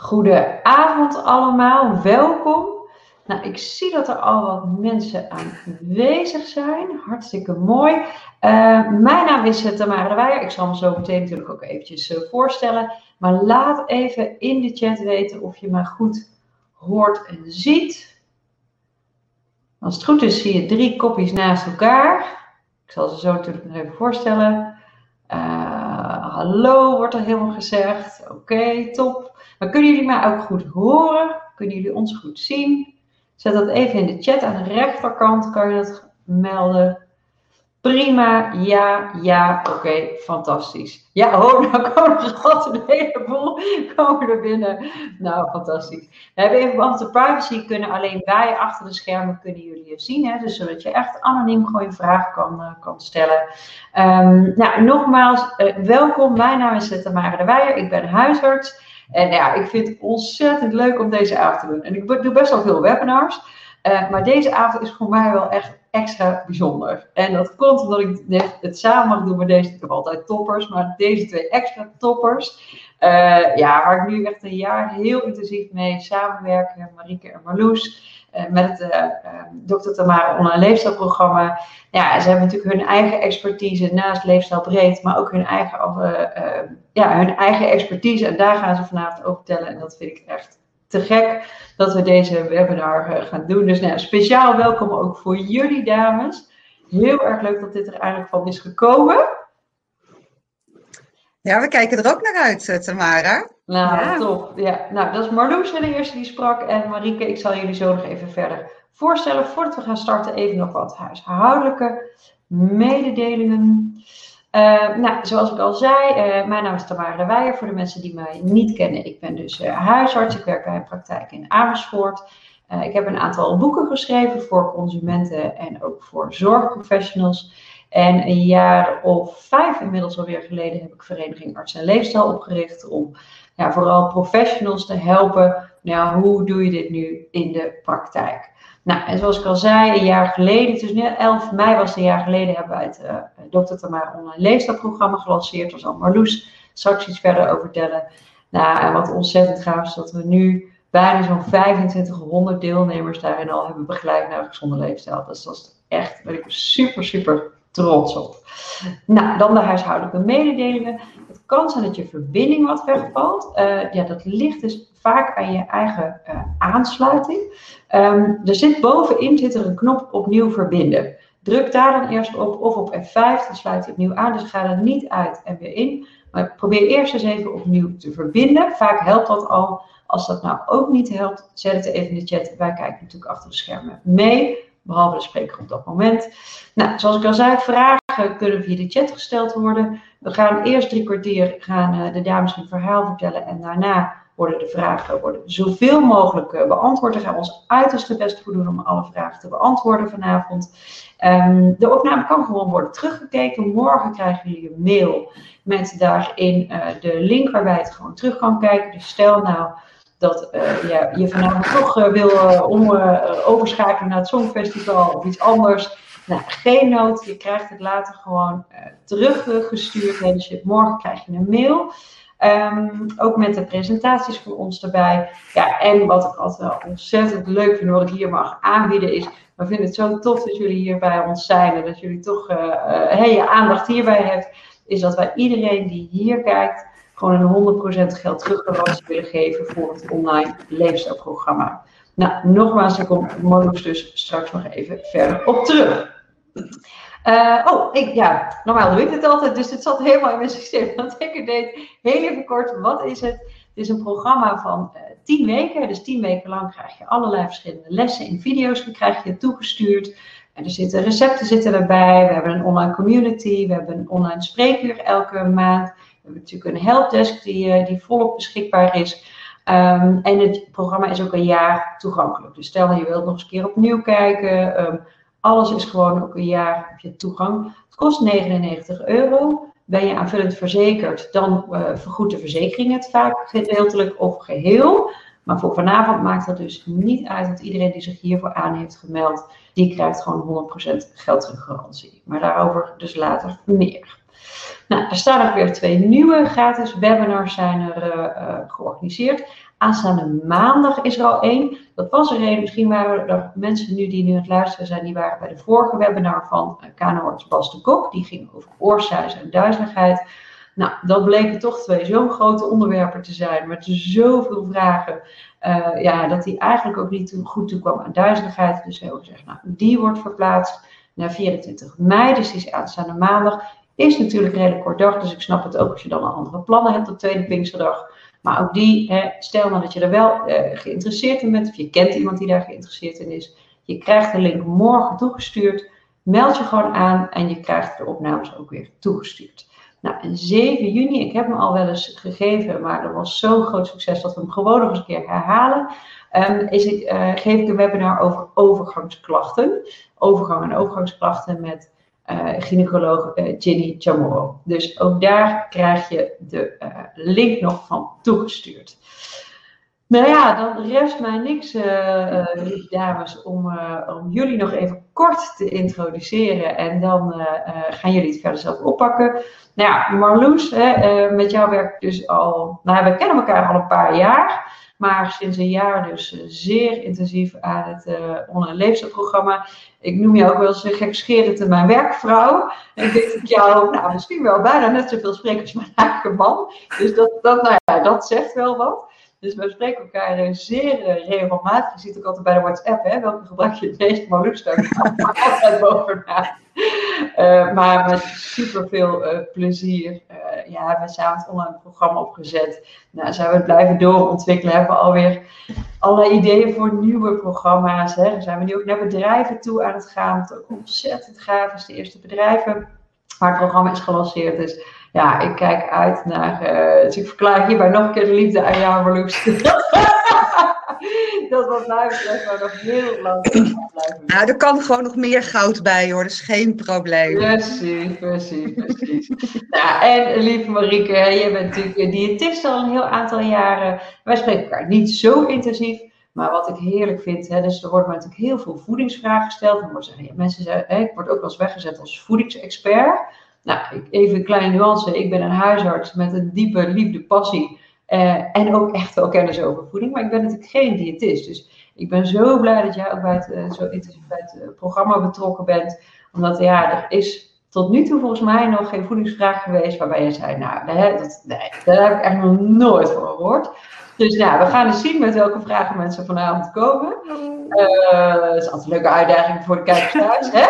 Goedenavond allemaal, welkom. Nou, ik zie dat er al wat mensen aanwezig zijn. Hartstikke mooi. Uh, mijn naam is Tamara de Weijer. Ik zal me zo meteen natuurlijk ook eventjes uh, voorstellen. Maar laat even in de chat weten of je me goed hoort en ziet. Als het goed is, zie je drie kopjes naast elkaar. Ik zal ze zo natuurlijk nog even voorstellen. Hallo wordt er helemaal gezegd. Oké, top. Maar kunnen jullie mij ook goed horen? Kunnen jullie ons goed zien? Zet dat even in de chat. Aan de rechterkant kan je dat melden. Prima, ja, ja, oké, fantastisch. Ja, oh, nou komen er altijd een heleboel komen er binnen. Nou, fantastisch. We hebben in verband met de privacy kunnen alleen wij achter de schermen kunnen jullie zien. Hè? Dus zodat je echt anoniem gewoon je vragen kan, uh, kan stellen. Um, nou, nogmaals, uh, welkom. Mijn naam is Tamara de Weijer. Ik ben huisarts. En ja, ik vind het ontzettend leuk om deze avond te doen. En ik doe best wel veel webinars. Uh, maar deze avond is voor mij wel echt extra bijzonder. En dat komt omdat ik het samen mag doen met deze. Ik heb altijd toppers, maar deze twee extra toppers. Uh, ja, waar ik nu echt een jaar heel intensief mee samenwerken. Marieke en Marloes. Uh, met het uh, Dr. Tamara online leefstijlprogramma. Ja, ze hebben natuurlijk hun eigen expertise naast leefstijl breed, maar ook hun eigen, ja, hun eigen expertise. En daar gaan ze vanavond over vertellen. En dat vind ik echt te gek dat we deze webinar uh, gaan doen. Dus nou, speciaal welkom ook voor jullie dames. Heel erg leuk dat dit er eigenlijk van is gekomen. Ja, we kijken er ook naar uit, eh, Tamara. Nou, ja. top. Ja. Nou, dat is Marloes de eerste die sprak. En Marieke, ik zal jullie zo nog even verder voorstellen. Voordat we gaan starten, even nog wat huishoudelijke mededelingen. Uh, nou, zoals ik al zei, uh, mijn naam is Tamara de Weijer. Voor de mensen die mij niet kennen, ik ben dus uh, huisarts. Ik werk bij een praktijk in Amersfoort. ik heb een aantal boeken geschreven voor consumenten en ook voor zorgprofessionals. En een jaar of vijf inmiddels alweer geleden heb ik Vereniging Arts en Leefstijl opgericht om ja, vooral professionals te helpen. Nou, hoe doe je dit nu in de praktijk? Nou, en zoals ik al zei, een jaar geleden, dus nu 11 mei was het een jaar geleden, hebben wij het uh, Dr. Tamara online leefstijlprogramma gelanceerd. Daar zal Marloes straks iets verder over vertellen. Nou, en wat ontzettend gaaf is dat we nu bijna zo'n 2500 deelnemers daarin al hebben begeleid naar een gezonde leefstijl. Dus dat is echt, ben ik super, super trots op. Nou, dan de huishoudelijke mededelingen. Kan zijn dat je verbinding wat wegvalt. Uh, ja, dat ligt dus vaak aan je eigen uh, aansluiting. Um, er zit bovenin zit er een knop opnieuw verbinden. Druk daar dan eerst op of op F5, dan sluit hij opnieuw aan. Dus ga er niet uit en weer in. Maar probeer eerst eens even opnieuw te verbinden. Vaak helpt dat al. Als dat nou ook niet helpt, zet het even in de chat. Wij kijken natuurlijk achter de schermen mee behalve de spreker op dat moment. Nou, zoals ik al zei, vragen kunnen via de chat gesteld worden. We gaan eerst drie kwartier gaan uh, de dames hun verhaal vertellen en daarna worden de vragen worden zoveel mogelijk uh, beantwoord. Daar gaan we ons uiterste best voor om alle vragen te beantwoorden vanavond. Um, de opname kan gewoon worden teruggekeken. Morgen krijgen jullie een mail met daarin uh, de link waarbij het gewoon terug kan kijken. Dus stel nou dat ja, je vanavond toch wil om, overschakelen naar het Songfestival of iets anders. Nou, geen nood. Je krijgt het later gewoon teruggestuurd. dus je, morgen krijg je een mail. Um, ook met de presentaties van ons erbij. Ja, en wat ik altijd wel ontzettend leuk vind, wat ik hier mag aanbieden, is. We vinden het zo tof dat jullie hier bij ons zijn en dat jullie toch hey, je aandacht hierbij hebt. Is dat wij iedereen die hier kijkt, gewoon een 100% geld teruggarantie willen geven voor het online leefstijlprogramma. Nou, nogmaals, daar komt Molux dus straks nog even verder op terug. Uh, oh, ik, ja, normaal doe ik het altijd, dus het zat helemaal in mijn systeem. Want ik deed heel even kort, wat is het? Het is een programma van uh, 10 weken, dus 10 weken lang krijg je allerlei verschillende lessen in video's, die krijg je toegestuurd. En er zitten recepten zitten erbij, we hebben een online community, we hebben een online spreekuur elke maand hebben natuurlijk een helpdesk die, eh, die volop beschikbaar is. Um, en het programma is ook een jaar toegankelijk. Dus stel je wilt nog eens een keer opnieuw kijken. Um, alles is gewoon ook een jaar je toegang. Het kost 99 euro. Ben je aanvullend verzekerd, dan uh, vergoedt de verzekering het vaak gedeeltelijk of geheel. Maar voor vanavond maakt dat dus niet uit, want iedereen die zich hiervoor aan heeft gemeld, die krijgt gewoon 100% geld teruggarantie. Maar daarover dus later meer. Nou, er staan ook weer twee nieuwe gratis webinars zijn er uh, uh, georganiseerd. Aanstaande maandag is er al één. Dat was er één. Misschien waren er mensen nu die nu het luisteren zijn, die waren bij de vorige webinar van KNO-arts Bas de Kok. Die ging over oorsuizen en duizeligheid. Nou, dat bleken toch twee zo'n grote onderwerpen te zijn, met zoveel vragen, uh, ja, dat hij eigenlijk ook niet goed toekwam aan duizeligheid. Dus hebben we gezegd, nou, die wordt verplaatst naar 24 mei, dus die is aanstaande maandag. Is natuurlijk een hele kort dag, dus ik snap het ook als je dan al andere plannen hebt op tweede Pinksterdag. Maar ook die, hè, stel nou dat je er wel uh, geïnteresseerd in bent, of je kent iemand die daar geïnteresseerd in is. Je krijgt de link morgen toegestuurd. Meld je gewoon aan en je krijgt de opnames ook weer toegestuurd. Nou, en 7 juni, ik heb hem al wel eens gegeven, maar dat was zo'n groot succes dat we hem gewoon nog eens een keer herhalen. Um, is ik, uh, geef ik een webinar over overgangsklachten. Overgang en overgangsklachten met uh, gynaecoloog uh, Ginny Chamorro. Dus ook daar krijg je de link nog van toegestuurd. Nou ja, dan rest mij niks, dames, om, om jullie nog even kort te introduceren. En dan gaan jullie het verder zelf oppakken. Nou ja, Marloes, hè, met jou werk ik dus al, nou we kennen elkaar al een paar jaar. Maar sinds een jaar dus zeer intensief aan het online leefstijlprogramma. Ik noem jou ook wel eens gekscherend mijn werkvrouw. En ik denk ik jou nou, misschien wel bijna net zoveel spreek als mijn eigen man. Dus dat, dat, nou ja, dat zegt wel wat. Dus we spreken elkaar uh, zeer uh, regelmatig. Je ziet ook altijd bij de WhatsApp, hè, welke gebruik je het meest. Luc staat altijd bovenaan. Uh, maar met super veel plezier. Ja, we samen het online programma opgezet. Nou, zijn we het blijven doorontwikkelen. Hebben we alweer allerlei ideeën voor nieuwe programma's. Hè. Zijn we nu ook naar bedrijven toe aan het gaan. Ook ontzettend gaaf is. De eerste bedrijven waar het programma is gelanceerd. Dus ja, ik kijk uit naar. Uh, dus ik verklaar hierbij nog een keer de liefde aan jou, Marloes. dat betreft maar nog heel lang blijven. Nou, er kan gewoon nog meer goud bij hoor, dat is geen probleem. Precies, precies, precies. nou, en lieve Marieke, je bent natuurlijk diëtist al een heel aantal jaren. Wij spreken elkaar niet zo intensief. Maar wat ik heerlijk vind, hè, dus er worden natuurlijk heel veel voedingsvragen gesteld. Dan worden mensen zeggen, hè, ik word ook wel eens weggezet als voedingsexpert. Nou, even een kleine nuance. Ik ben een huisarts met een diepe liefde, passie. Uh, en ook echt wel kennis over voeding. Maar ik ben natuurlijk geen diëtist. Dus ik ben zo blij dat jij ook bij het, uh, zo intensief uh, programma betrokken bent. Omdat ja, er is tot nu toe volgens mij nog geen voedingsvraag geweest waarbij je zei, nou, dat, daar heb ik echt nog nooit van gehoord. Dus ja, we gaan eens zien met welke vragen mensen vanavond komen. Uh, dat is altijd een leuke uitdaging voor de kijkers thuis. Hè?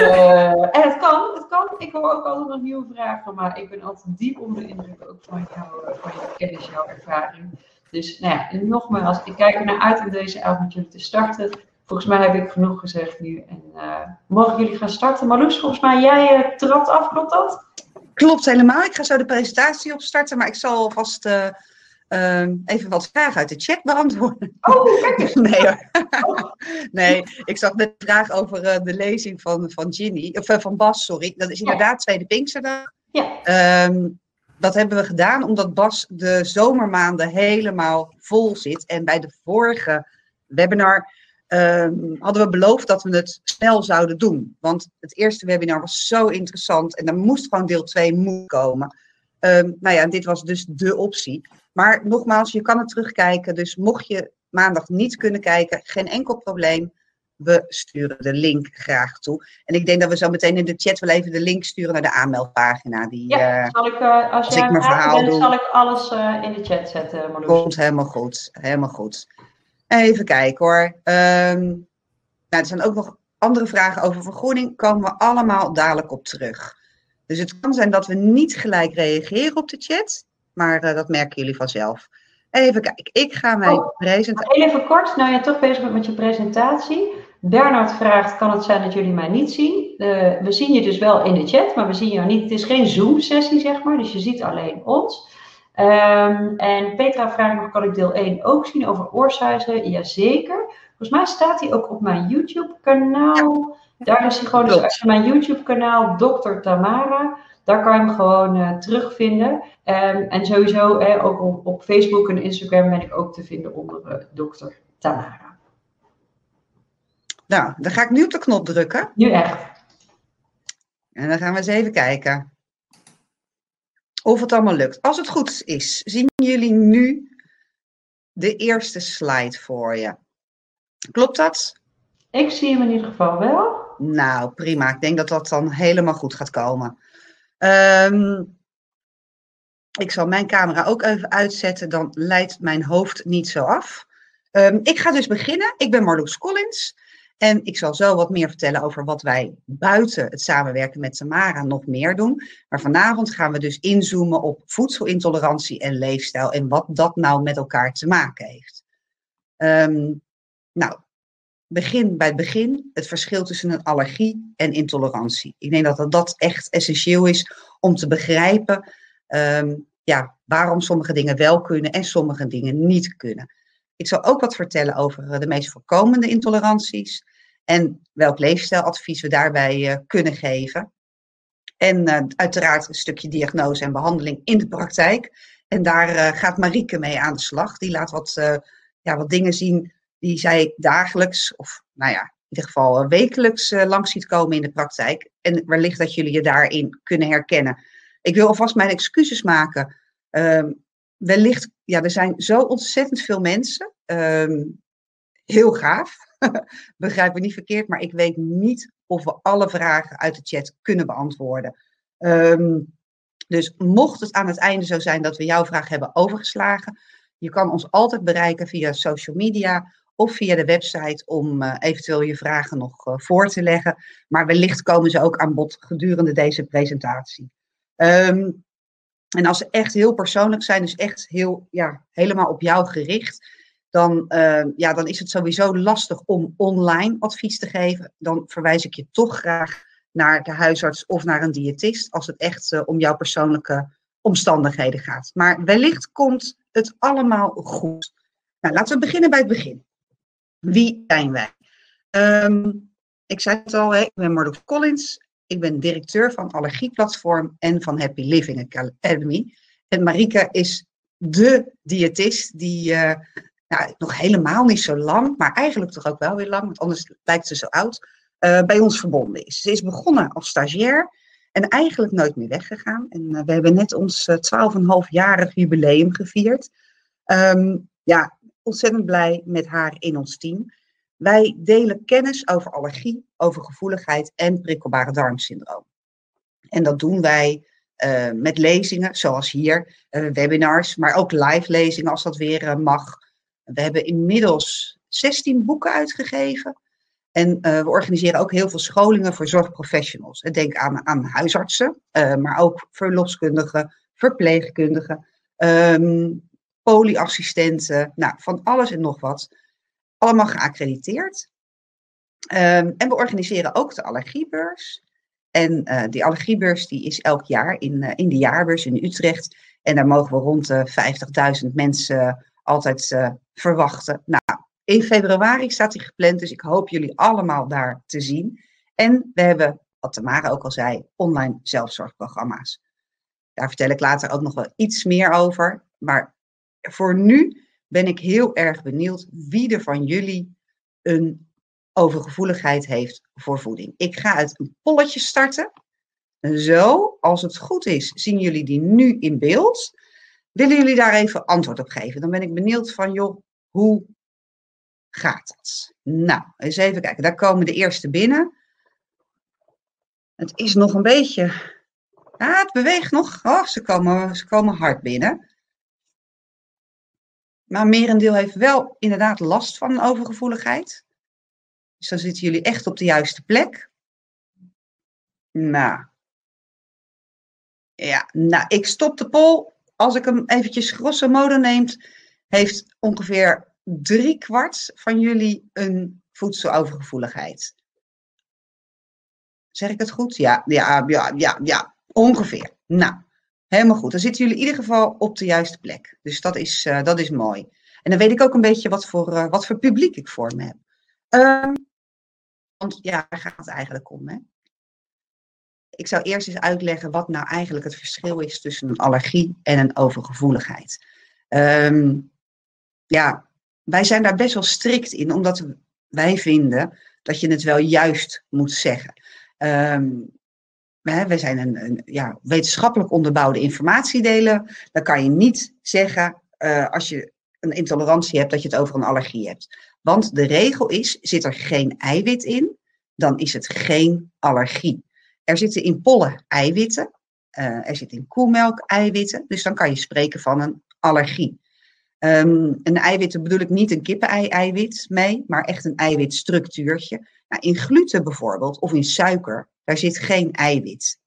Uh, en het kan, het kan. Ik hoor ook altijd nog nieuwe vragen, maar ik ben altijd diep onder de indruk ook van, jou, van jouw kennis, jouw ervaring. Dus nou ja, en nogmaals, ik kijk er naar uit om deze avond met jullie te starten. Volgens mij heb ik genoeg gezegd nu. En uh, mogen jullie gaan starten? Marloes, volgens mij jij trapt af, klopt dat? Klopt helemaal. Ik ga zo de presentatie opstarten, maar ik zal alvast uh, even wat vragen uit de chat beantwoorden. Oh, kijk. Nee hoor. Oh. nee, ik zag net de vraag over de lezing van, van Ginny, of van Bas, sorry. Dat is inderdaad ja. tweede Pinksterdag. Ja. Um, dat hebben we gedaan omdat Bas de zomermaanden helemaal vol zit. En bij de vorige webinar um, hadden we beloofd dat we het snel zouden doen. Want het eerste webinar was zo interessant en er moest gewoon deel 2 moet komen. Um, nou ja, dit was dus de optie. Maar nogmaals, je kan het terugkijken. Dus mocht je maandag niet kunnen kijken, geen enkel probleem. We sturen de link graag toe. En ik denk dat we zo meteen in de chat wel even de link sturen naar de aanmeldpagina. Die, ja, zal ik, uh, als, als jij ik mijn verhaal bent, doe, zal ik alles uh, in de chat zetten, Marloes. Komt helemaal goed, helemaal goed. Even kijken hoor. Um, nou, er zijn ook nog andere vragen over vergroening. Komen we allemaal dadelijk op terug. Dus het kan zijn dat we niet gelijk reageren op de chat. Maar uh, dat merken jullie vanzelf. Even kijken. Ik ga mijn oh, presentatie. Even kort, nou je toch bezig bent met je presentatie. Bernard vraagt: kan het zijn dat jullie mij niet zien? Uh, we zien je dus wel in de chat, maar we zien jou niet. Het is geen Zoom-sessie, zeg maar. Dus je ziet alleen ons. Um, en Petra vraagt nog, kan ik deel 1 ook zien over oorsuizen? Jazeker. Volgens mij staat hij ook op mijn YouTube-kanaal. Daar is hij gewoon, dus als je mijn YouTube-kanaal, Dr. Tamara, daar kan je hem gewoon uh, terugvinden. Um, en sowieso, eh, ook op, op, Facebook en Instagram ben ik ook te vinden onder uh, Dr. Tamara. Nou, dan ga ik nu op de knop drukken. Nu echt. En dan gaan we eens even kijken of het allemaal lukt. Als het goed is, zien jullie nu de eerste slide voor je. Klopt dat? Ik zie hem in ieder geval wel. Nou, prima. Ik denk dat dat dan helemaal goed gaat komen. Ehm, ik zal mijn camera ook even uitzetten, dan leidt mijn hoofd niet zo af. Ehm, ik ga dus beginnen. Ik ben Marloes Collins. En ik zal zo wat meer vertellen over wat wij buiten het samenwerken met Tamara nog meer doen. Maar vanavond gaan we dus inzoomen op voedselintolerantie en leefstijl en wat dat nou met elkaar te maken heeft. Ehm, nou, begin bij het begin, het verschil tussen een allergie en intolerantie. Ik denk dat dat echt essentieel is om te begrijpen ehm, ja, waarom sommige dingen wel kunnen en sommige dingen niet kunnen. Ik zal ook wat vertellen over eh, de meest voorkomende intoleranties en welk leefstijladvies we daarbij uh, kunnen geven. En uh, uiteraard een stukje diagnose en behandeling in de praktijk. En daar gaat Marieke mee aan de slag. Die laat wat, ja, wat dingen zien die zij dagelijks, of nou ja, in ieder geval wekelijks langs ziet komen in de praktijk. En wellicht dat jullie je daarin kunnen herkennen. Ik wil alvast mijn excuses maken. Ehm, wellicht, ja, er zijn zo ontzettend veel mensen. Um, heel gaaf. Begrijp me niet verkeerd, maar ik weet niet of we alle vragen uit de chat kunnen beantwoorden. Um, dus mocht het aan het einde zo zijn dat we jouw vraag hebben overgeslagen, je kan ons altijd bereiken via social media of via de website om uh, eventueel je vragen nog uh, voor te leggen. Maar wellicht komen ze ook aan bod gedurende deze presentatie. Um, en als ze echt heel persoonlijk zijn, dus echt heel, ja, helemaal op jou gericht, dan, uh, ja, dan is het sowieso lastig om online advies te geven. Dan verwijs ik je toch graag naar de huisarts of naar een diëtist als het echt om jouw persoonlijke omstandigheden gaat. Maar wellicht komt het allemaal goed. Nou, laten we beginnen bij het begin. Wie zijn wij? Um, ik zei het al, ik ben Marloes Collins. Ik ben directeur van Allergieplatform en van Happy Living Academy. En Marike is de diëtist die uh, nou, nog helemaal niet zo lang, maar eigenlijk toch ook wel weer lang, want anders lijkt ze zo oud, uh, bij ons verbonden is. Ze is begonnen als stagiair en eigenlijk nooit meer weggegaan. En uh, we hebben net ons 12,5-jarig jubileum gevierd. Um, ja, ontzettend blij met haar in ons team. Wij delen kennis over allergie, over gevoeligheid en prikkelbare darmsyndroom. En dat doen wij uh, met lezingen, zoals hier, uh, webinars, maar ook live lezingen als dat weer uh, mag. We hebben inmiddels 16 boeken uitgegeven. En we organiseren ook heel veel scholingen voor zorgprofessionals. Denk aan, aan huisartsen, maar ook verloskundigen, verpleegkundigen, um, polyassistenten, nou, van alles en nog wat allemaal geaccrediteerd. Um, en we organiseren ook de allergiebeurs. En uh, die allergiebeurs die is elk jaar in, uh, in de jaarbeurs in Utrecht. En daar mogen we rond de 50.000 mensen altijd uh, verwachten. Nou, in februari staat die gepland, dus ik hoop jullie allemaal daar te zien. En we hebben, wat Tamara ook al zei, online zelfzorgprogramma's. Daar vertel ik later ook nog wel iets meer over. Maar voor nu ben ik heel erg benieuwd wie er van jullie een overgevoeligheid heeft voor voeding. Ik ga uit een polletje starten. Zo, als het goed is, zien jullie die nu in beeld. Willen jullie daar even antwoord op geven? Dan ben ik benieuwd van, joh, hoe gaat dat? Nou, eens even kijken. Daar komen de eerste binnen. Het is nog een beetje. Ja, het beweegt nog. Oh, ze komen, ze komen hard binnen. Maar merendeel heeft wel inderdaad last van overgevoeligheid. Dus dan zitten jullie echt op de juiste plek. Nou. Ja, nou, ik stop de poll. Als ik hem eventjes grosso modo neemt, heeft ongeveer drie kwart van jullie een voedselovergevoeligheid. Zeg ik het goed? Ja, ja, ja, ja, ja, ongeveer. Nou, Helemaal goed. Dan zitten jullie in ieder geval op de juiste plek. Dus dat is, uh, dat is mooi. En dan weet ik ook een beetje wat voor, uh, wat voor publiek ik voor me heb. Um, want ja, daar gaat het eigenlijk om. Hè? Ik zou eerst eens uitleggen wat nou eigenlijk het verschil is tussen een allergie en een overgevoeligheid. Um, ja, wij zijn daar best wel strikt in, omdat wij vinden dat je het wel juist moet zeggen. Um, we zijn een, ja, wetenschappelijk onderbouwde informatie delen. Dan kan je niet zeggen, uh, als je een intolerantie hebt, dat je het over een allergie hebt. Want de regel is, zit er geen eiwit in, dan is het geen allergie. Er zitten in pollen eiwitten, uh, er zit in koemelk eiwitten, dus dan kan je spreken van een allergie. Um, een eiwitten bedoel ik niet een kippen-eiwit mee, maar echt een eiwitstructuurtje. Nou, in gluten bijvoorbeeld, of in suiker, daar zit geen eiwit.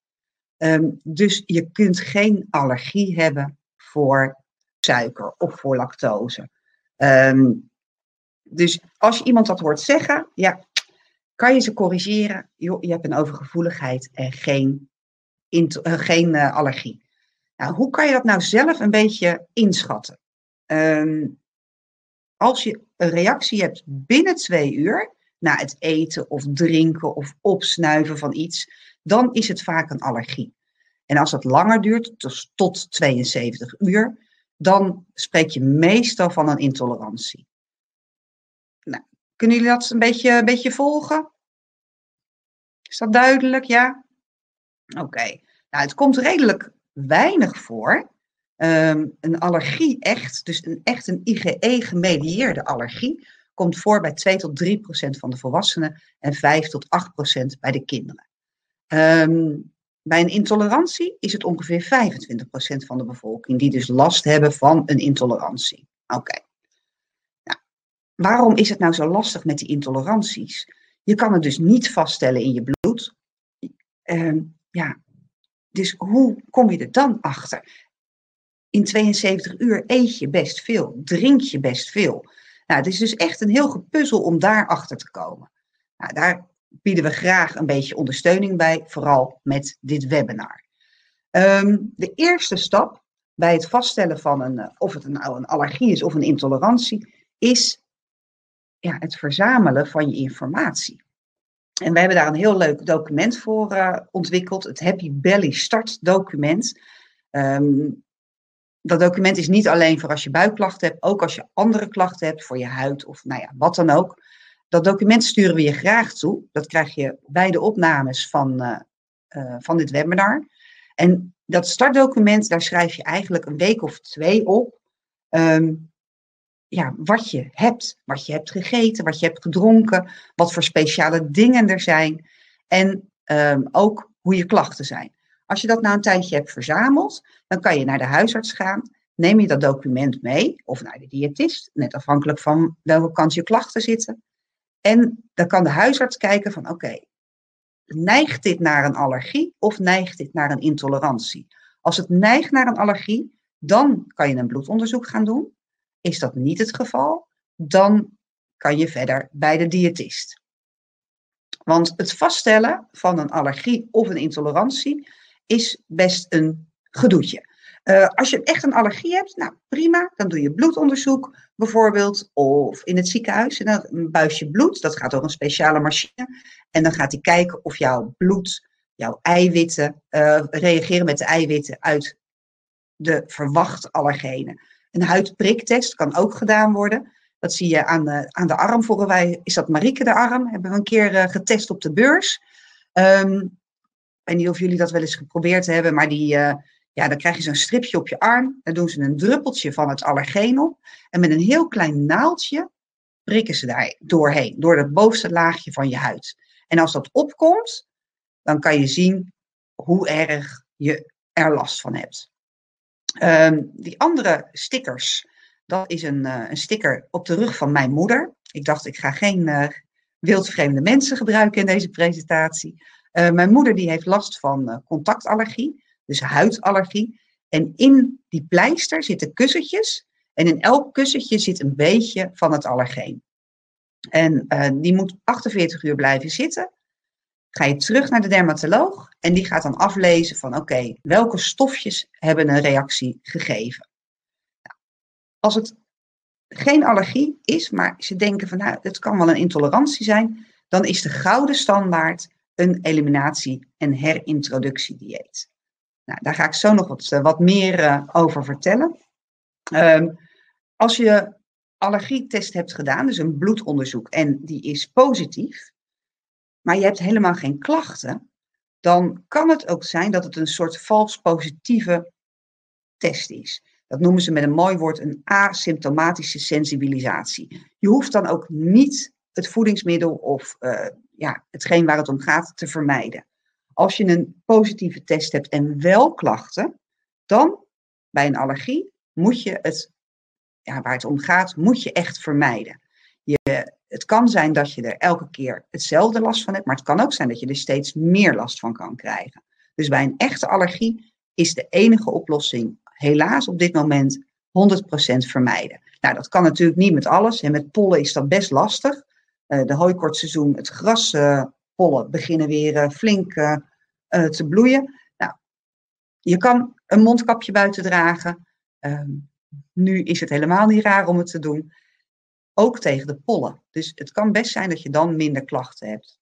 Um, dus je kunt geen allergie hebben voor suiker of voor lactose. Um, dus als iemand dat hoort zeggen, ja, kan je ze corrigeren. je hebt een overgevoeligheid en geen, uh, geen uh, allergie. Nou, hoe kan je dat nou zelf een beetje inschatten? Um, als je een reactie hebt binnen twee uur na het eten of drinken of opsnuiven van iets, dan is het vaak een allergie. En als het langer duurt, dus tot 72 uur, dan spreek je meestal van een intolerantie. Nou, kunnen jullie dat een beetje, een beetje volgen? Is dat duidelijk? Ja? Oké. Nou, het komt redelijk weinig voor. Um, een allergie echt, dus een, echt een IgE-gemedieerde allergie, komt voor bij 2 tot 3 procent van de volwassenen en 5 tot 8 procent bij de kinderen. Um, bij een intolerantie is het ongeveer 25 procent van de bevolking die dus last hebben van een intolerantie. Oké. Nou, waarom is het nou zo lastig met die intoleranties? Je kan het dus niet vaststellen in je bloed. Um, ja, dus hoe kom je er dan achter? in 72 uur eet je best veel, drink je best veel. Nou, het is dus echt een heel gepuzzel om daar achter te komen. Nou, daar bieden we graag een beetje ondersteuning bij, vooral met dit webinar. Um, de eerste stap bij het vaststellen van een, eh, of het nou een allergie is of een intolerantie, is ja, het verzamelen van je informatie. En we hebben daar een heel leuk document voor uh, ontwikkeld, het Happy Belly Start document. Um, dat document is niet alleen voor als je buikklachten hebt, ook als je andere klachten hebt voor je huid of nou ja, wat dan ook. Dat document sturen we je graag toe. Dat krijg je bij de opnames van, uh, uh, van dit webinar. En dat startdocument, daar schrijf je eigenlijk een week of twee op. Um, ja, wat je hebt, wat je hebt gegeten, wat je hebt gedronken, wat voor speciale dingen er zijn en um, ook hoe je klachten zijn. Als je dat na een tijdje hebt verzameld, dan kan je naar de huisarts gaan. Neem je dat document mee, of naar de diëtist, net afhankelijk van welke kant je klachten zitten. En dan kan de huisarts kijken van oké, neigt dit naar een allergie of neigt dit naar een intolerantie? Als het neigt naar een allergie, dan kan je een bloedonderzoek gaan doen. Is dat niet het geval, dan kan je verder bij de diëtist. Want het vaststellen van een allergie of een intolerantie is best een gedoetje. Uh, als je echt een allergie hebt, nou prima, dan doe je bloedonderzoek bijvoorbeeld, of in het ziekenhuis, en dan een buisje bloed, dat gaat door een speciale machine, en dan gaat hij kijken of jouw bloed, jouw eiwitten, uh, reageren met de eiwitten uit de verwachte allergenen. Een huidpriktest kan ook gedaan worden. Dat zie je aan de, aan de arm. Volgens mij is dat Marieke de arm. Hebben we een keer uh, getest op de beurs. Um, weet niet of jullie dat wel eens geprobeerd hebben, maar die, uh, ja, dan krijg je zo'n stripje op je arm. Dan doen ze een druppeltje van het allergeen op. En met een heel klein naaldje prikken ze daar doorheen, door het bovenste laagje van je huid. En als dat opkomt, dan kan je zien hoe erg je er last van hebt. Um, die andere stickers, dat is een, uh, een sticker op de rug van mijn moeder. Ik dacht, ik ga geen uh, wildvreemde mensen gebruiken in deze presentatie. Uh, mijn moeder die heeft last van uh, contactallergie, dus huidallergie. En in die pleister zitten kussentjes. En in elk kussentje zit een beetje van het allergeen. En uh, die moet 48 uur blijven zitten. Ga je terug naar de dermatoloog en die gaat dan aflezen van oké, welke stofjes hebben een reactie gegeven. Nou, als het geen allergie is, maar ze denken van nou, het kan wel een intolerantie zijn, dan is de gouden standaard een eliminatie- en herintroductiedieet. Nou, daar ga ik zo nog wat, wat meer uh, over vertellen. Um, als je allergietest hebt gedaan, dus een bloedonderzoek, en die is positief, maar je hebt helemaal geen klachten, dan kan het ook zijn dat het een soort vals positieve test is. Dat noemen ze met een mooi woord een asymptomatische sensibilisatie. Je hoeft dan ook niet het voedingsmiddel of uh, ja, hetgeen waar het om gaat te vermijden. Als je een positieve test hebt en wel klachten, dan bij een allergie moet je het, ja, waar het om gaat, moet je echt vermijden. Je, het kan zijn dat je er elke keer hetzelfde last van hebt, maar het kan ook zijn dat je er steeds meer last van kan krijgen. Dus bij een echte allergie is de enige oplossing helaas op dit moment 100% vermijden. Nou, dat kan natuurlijk niet met alles. En met pollen is dat best lastig. Uh, de hooikortseizoen, het graspollen uh, beginnen weer uh, flink eh, te bloeien. Nou, je kan een mondkapje buiten dragen. Ehm, nu is het helemaal niet raar om het te doen. Ook tegen de pollen. Dus het kan best zijn dat je dan minder klachten hebt.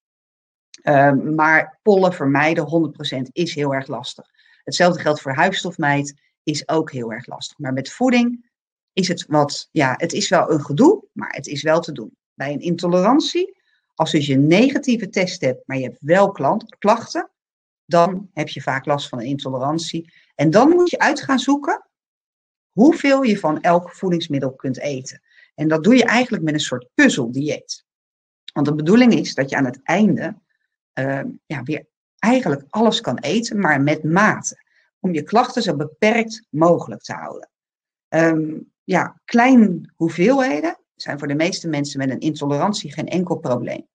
Ehm, maar pollen vermijden 100% is heel erg lastig. Hetzelfde geldt voor huisstofmijt, is ook heel erg lastig. Maar met voeding is het wat, ja, het is wel een gedoe, maar het is wel te doen. Bij een intolerantie, als dus je een negatieve test hebt, maar je hebt wel klachten, dan heb je vaak last van een intolerantie. En dan moet je uit gaan zoeken hoeveel je van elk voedingsmiddel kunt eten. En dat doe je eigenlijk met een soort puzzeldieet. Want de bedoeling is dat je aan het einde uh, ja, weer eigenlijk alles kan eten, maar met mate. Om je klachten zo beperkt mogelijk te houden. Um, ja, kleine hoeveelheden zijn voor de meeste mensen met een intolerantie geen enkel probleem.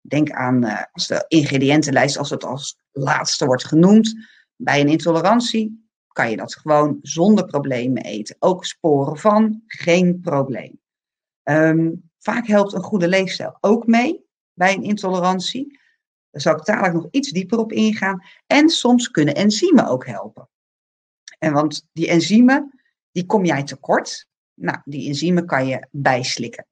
Denk aan uh, als de ingrediëntenlijst, als het als laatste wordt genoemd. Bij een intolerantie kan je dat gewoon zonder problemen eten. Ook sporen van, geen probleem. Um, vaak helpt een goede leefstijl ook mee bij een intolerantie. Daar zal ik dadelijk nog iets dieper op ingaan. En soms kunnen enzymen ook helpen. En want die enzymen, die kom jij tekort. Nou, die enzymen kan je bijslikken.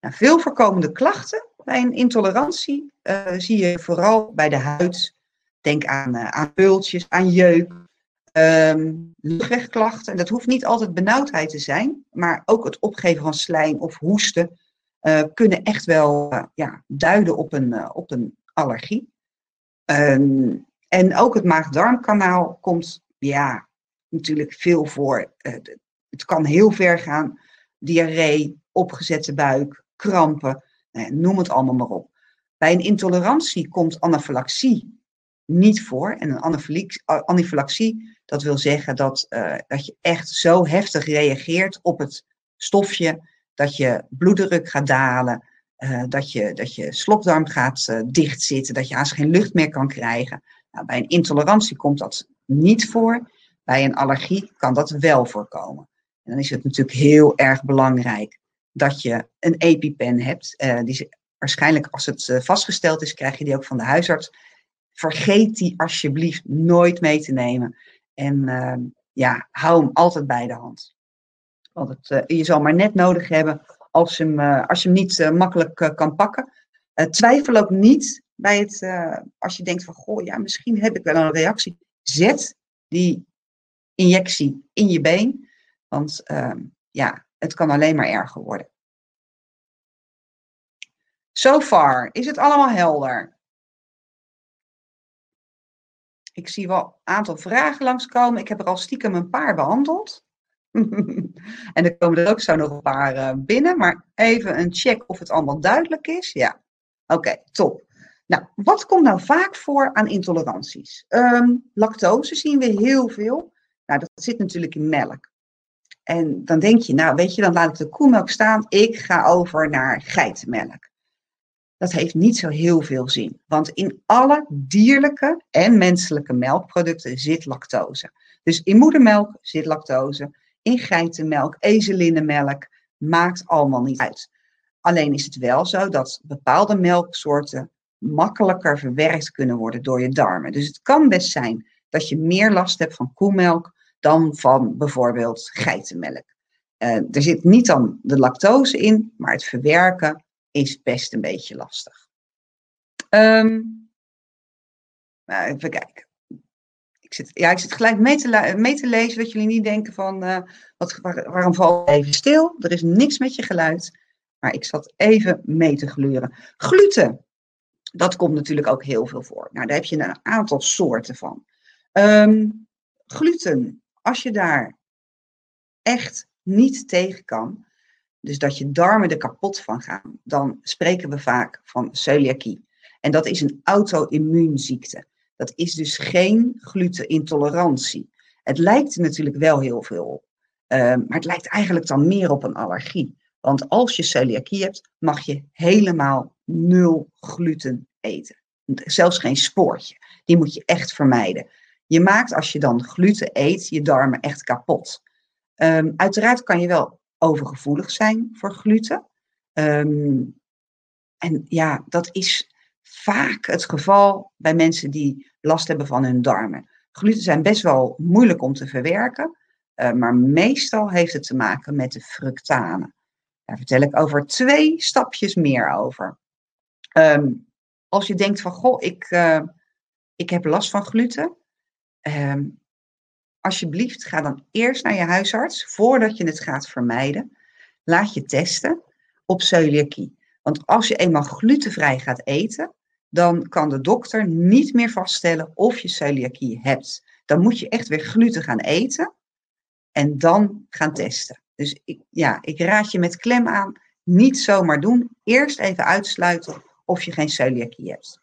Nou, veel voorkomende klachten bij een intolerantie uh, zie je vooral bij de huid. Denk aan, uh, aan pultjes, aan jeuk, um, luchtwegklachten. En dat hoeft niet altijd benauwdheid te zijn, maar ook het opgeven van slijm of hoesten uh, kunnen echt wel ja, duiden op een, op een allergie. Um, en ook het maag-darmkanaal komt ja, natuurlijk veel voor. Uh, het kan heel ver gaan. Diarree, opgezette buik, krampen, nou noem het allemaal maar op. Bij een intolerantie komt anafylaxie niet voor. En een anafylaxie, dat wil zeggen dat, uh, dat je echt zo heftig reageert op het stofje, dat je bloeddruk gaat dalen, uh, dat, je, dat je slokdarm gaat dichtzitten, dat je haast geen lucht meer kan krijgen. Nou, bij een intolerantie komt dat niet voor. Bij een allergie kan dat wel voorkomen. En dan is het natuurlijk heel erg belangrijk dat je een EpiPen hebt. Uh, die waarschijnlijk als het uh, vastgesteld is, krijg je die ook van de huisarts. Vergeet die alsjeblieft nooit mee te nemen. En uh, ja, hou hem altijd bij de hand. Want het, je zal maar net nodig hebben als je hem, als je hem niet makkelijk kan pakken. twijfel ook niet bij het, als je denkt van, goh, ja, misschien heb ik wel een reactie. Zet die injectie in je been. Want uh, ja, het kan alleen maar erger worden. So far, is het allemaal helder? Ik zie wel een aantal vragen langskomen. Ik heb er al stiekem een paar behandeld. en er komen er ook zo nog een paar uh, binnen. Maar even een check of het allemaal duidelijk is. Ja, oké, top. Nou, wat komt nou vaak voor aan intoleranties? Um, lactose zien we heel veel. Nou, dat zit natuurlijk in melk. En dan denk je, nou weet je, dan laat ik de koemelk staan. Ik ga over naar geitenmelk. Dat heeft niet zo heel veel zin. Want in alle dierlijke en menselijke melkproducten zit lactose. Dus in moedermelk zit lactose. In geitenmelk, ezelinnenmelk, maakt allemaal niet uit. Alleen is het wel zo dat bepaalde melksoorten makkelijker verwerkt kunnen worden door je darmen. Dus het kan best zijn dat je meer last hebt van koemelk dan van bijvoorbeeld geitenmelk. Uh, er zit niet dan de lactose in, maar het verwerken is best een beetje lastig. Um, nou, even kijken. Ik zit, ja, ik zit gelijk mee te, mee te lezen, dat jullie niet denken van, uh, wat, waar, waarom val je even stil? Er is niks met je geluid. Maar ik zat even mee te gluren. Gluten, dat komt natuurlijk ook heel veel voor. Nou, daar heb je een aantal soorten van. Um, gluten, Als je daar echt niet tegen kan, dus dat je darmen er kapot van gaan, dan spreken we vaak van celiakie. En dat is een auto-immuunziekte. Dat is dus geen glutenintolerantie. Het lijkt er natuurlijk wel heel veel op. Ehm, maar het lijkt eigenlijk dan meer op een allergie. Want als je celiakie hebt, mag je helemaal nul gluten eten. Zelfs geen spoortje. Die moet je echt vermijden. Je maakt als je dan gluten eet, je darmen echt kapot. Um, uiteraard kan je wel overgevoelig zijn voor gluten. Um, en ja, dat is vaak het geval bij mensen die last hebben van hun darmen. Gluten zijn best wel moeilijk om te verwerken, uh, maar meestal heeft het te maken met de fructanen. Daar vertel ik over twee stapjes meer over. Um, als je denkt van, goh, ik, uh, ik heb last van gluten. Um, alsjeblieft, ga dan eerst naar je huisarts voordat je het gaat vermijden. Laat je testen op celiakie. Want als je eenmaal glutenvrij gaat eten, dan kan de dokter niet meer vaststellen of je celiakie hebt. Dan moet je echt weer gluten gaan eten en dan gaan testen. Dus ik, ja, ik raad je met klem aan, niet zomaar doen. Eerst even uitsluiten of je geen celiakie hebt.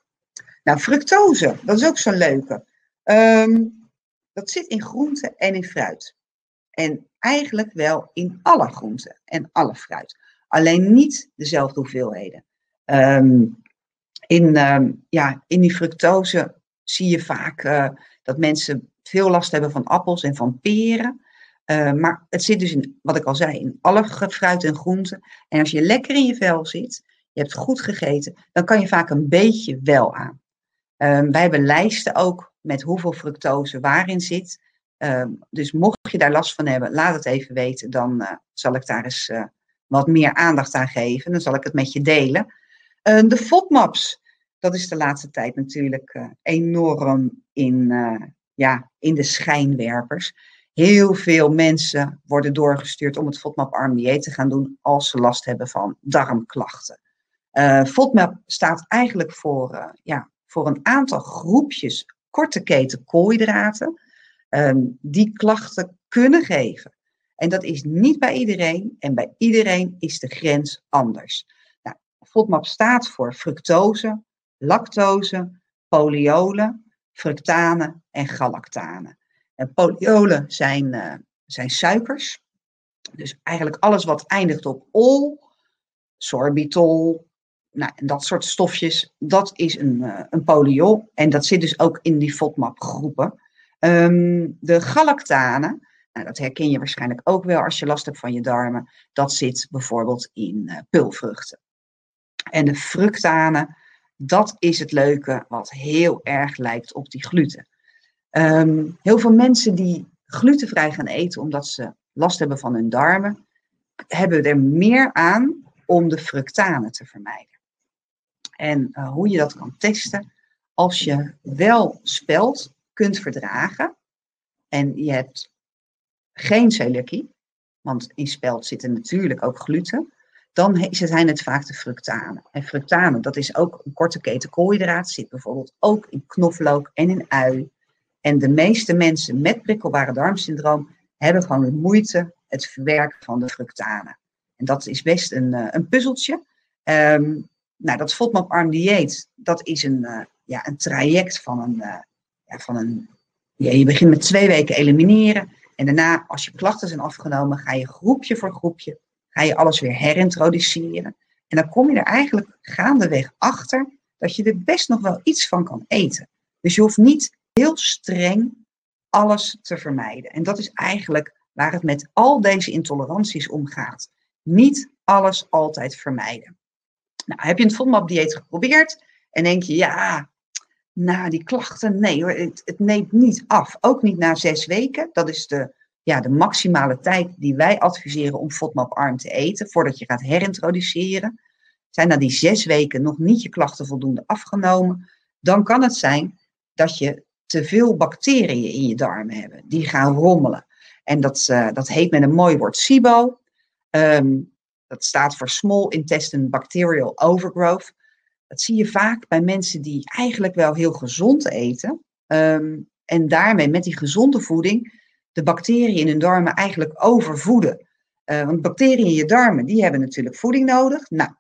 Nou, fructose, dat is ook zo'n leuke. Um, dat zit in groenten en in fruit. En eigenlijk wel in alle groenten en alle fruit. Alleen niet dezelfde hoeveelheden. Um, in, um, ja, in die fructose zie je vaak uh, dat mensen veel last hebben van appels en van peren. Maar het zit dus in, wat ik al zei, in alle fruit en groenten. En als je lekker in je vel zit, je hebt goed gegeten, dan kan je vaak een beetje wel aan. Wij hebben lijsten ook met hoeveel fructose waarin zit. Um, dus mocht je daar last van hebben, laat het even weten. Dan uh, zal ik daar eens uh, wat meer aandacht aan geven. Dan zal ik het met je delen. Uh, de FODMAPs, dat is de laatste tijd natuurlijk uh, enorm in, ja, in de schijnwerpers. Heel veel mensen worden doorgestuurd om het FODMAP-arm dieet te gaan doen als ze last hebben van darmklachten. FODMAP staat eigenlijk voor, ja, voor een aantal groepjes korte keten koolhydraten um, die klachten kunnen geven. En dat is niet bij iedereen en bij iedereen is de grens anders. Nou, FODMAP staat voor fructose, lactose, poliolen, fructanen en galactanen. En poliolen zijn, uh, zijn suikers. Dus eigenlijk alles wat eindigt op ol, sorbitol, nou, dat soort stofjes, dat is een, uh, een polyol. En dat zit dus ook in die FODMAP groepen. Um, de galactanen, nou, dat herken je waarschijnlijk ook wel als je last hebt van je darmen. Dat zit bijvoorbeeld in uh, pulvruchten. En de fructanen, dat is het leuke wat heel erg lijkt op die gluten. Um, heel veel mensen die glutenvrij gaan eten omdat ze last hebben van hun darmen, hebben er meer aan om de fructanen te vermijden. En uh, hoe je dat kan testen, als je wel spelt kunt verdragen en je hebt geen celiakie, want in spelt zitten natuurlijk ook gluten, dan zijn het vaak de fructanen. En fructanen, dat is ook een korte keten koolhydraat, zit bijvoorbeeld ook in knoflook en in ui. En de meeste mensen met prikkelbare darmsyndroom hebben gewoon de moeite het verwerken van de fructanen. En dat is best een, eh, een puzzeltje. Um, nou, dat FODMAP-arm dieet, dat is een, uh, ja, een traject van een, uh, ja, van een je begint met twee weken elimineren. En daarna, als je klachten zijn afgenomen, ga je groepje voor groepje, ga je alles weer herintroduceren. En dan kom je er eigenlijk gaandeweg achter dat je er best nog wel iets van kan eten. Dus je hoeft niet heel streng alles te vermijden. En dat is eigenlijk waar het met al deze intoleranties om gaat. Niet alles altijd vermijden. Nou, heb je het FODMAP-dieet geprobeerd en denk je, ja, na die klachten, nee het, het, neemt niet af. Ook niet na zes weken. Dat is de, ja, de maximale tijd die wij adviseren om FODMAP-arm te eten, voordat je gaat herintroduceren. Zijn na die zes weken nog niet je klachten voldoende afgenomen, dan kan het zijn dat je te veel bacteriën in je darmen hebt. Die gaan rommelen. En dat, uh, dat heet met een mooi woord SIBO. Um, dat staat voor Small Intestine Bacterial Overgrowth. Dat zie je vaak bij mensen die eigenlijk wel heel gezond eten. Um, en daarmee met die gezonde voeding de bacteriën in hun darmen eigenlijk overvoeden. Uh, want bacteriën in je darmen, die hebben natuurlijk voeding nodig. Nou,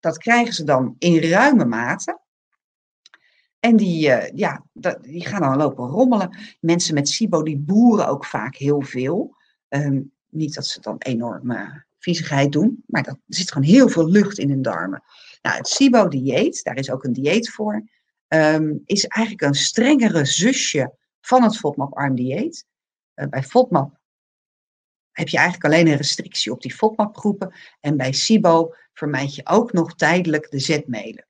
dat krijgen ze dan in ruime mate. En die, uh, ja, die gaan dan lopen rommelen. Mensen met SIBO, die boeren ook vaak heel veel. Um, niet dat ze dan enorme viezigheid doen, maar dat, er zit gewoon heel veel lucht in hun darmen. Nou, het SIBO-dieet, daar is ook een dieet voor, um, is eigenlijk een strengere zusje van het FODMAP-arm-dieet. Uh, bij FODMAP heb je eigenlijk alleen een restrictie op die FODMAP-groepen. En bij SIBO vermijd je ook nog tijdelijk de zetmelen.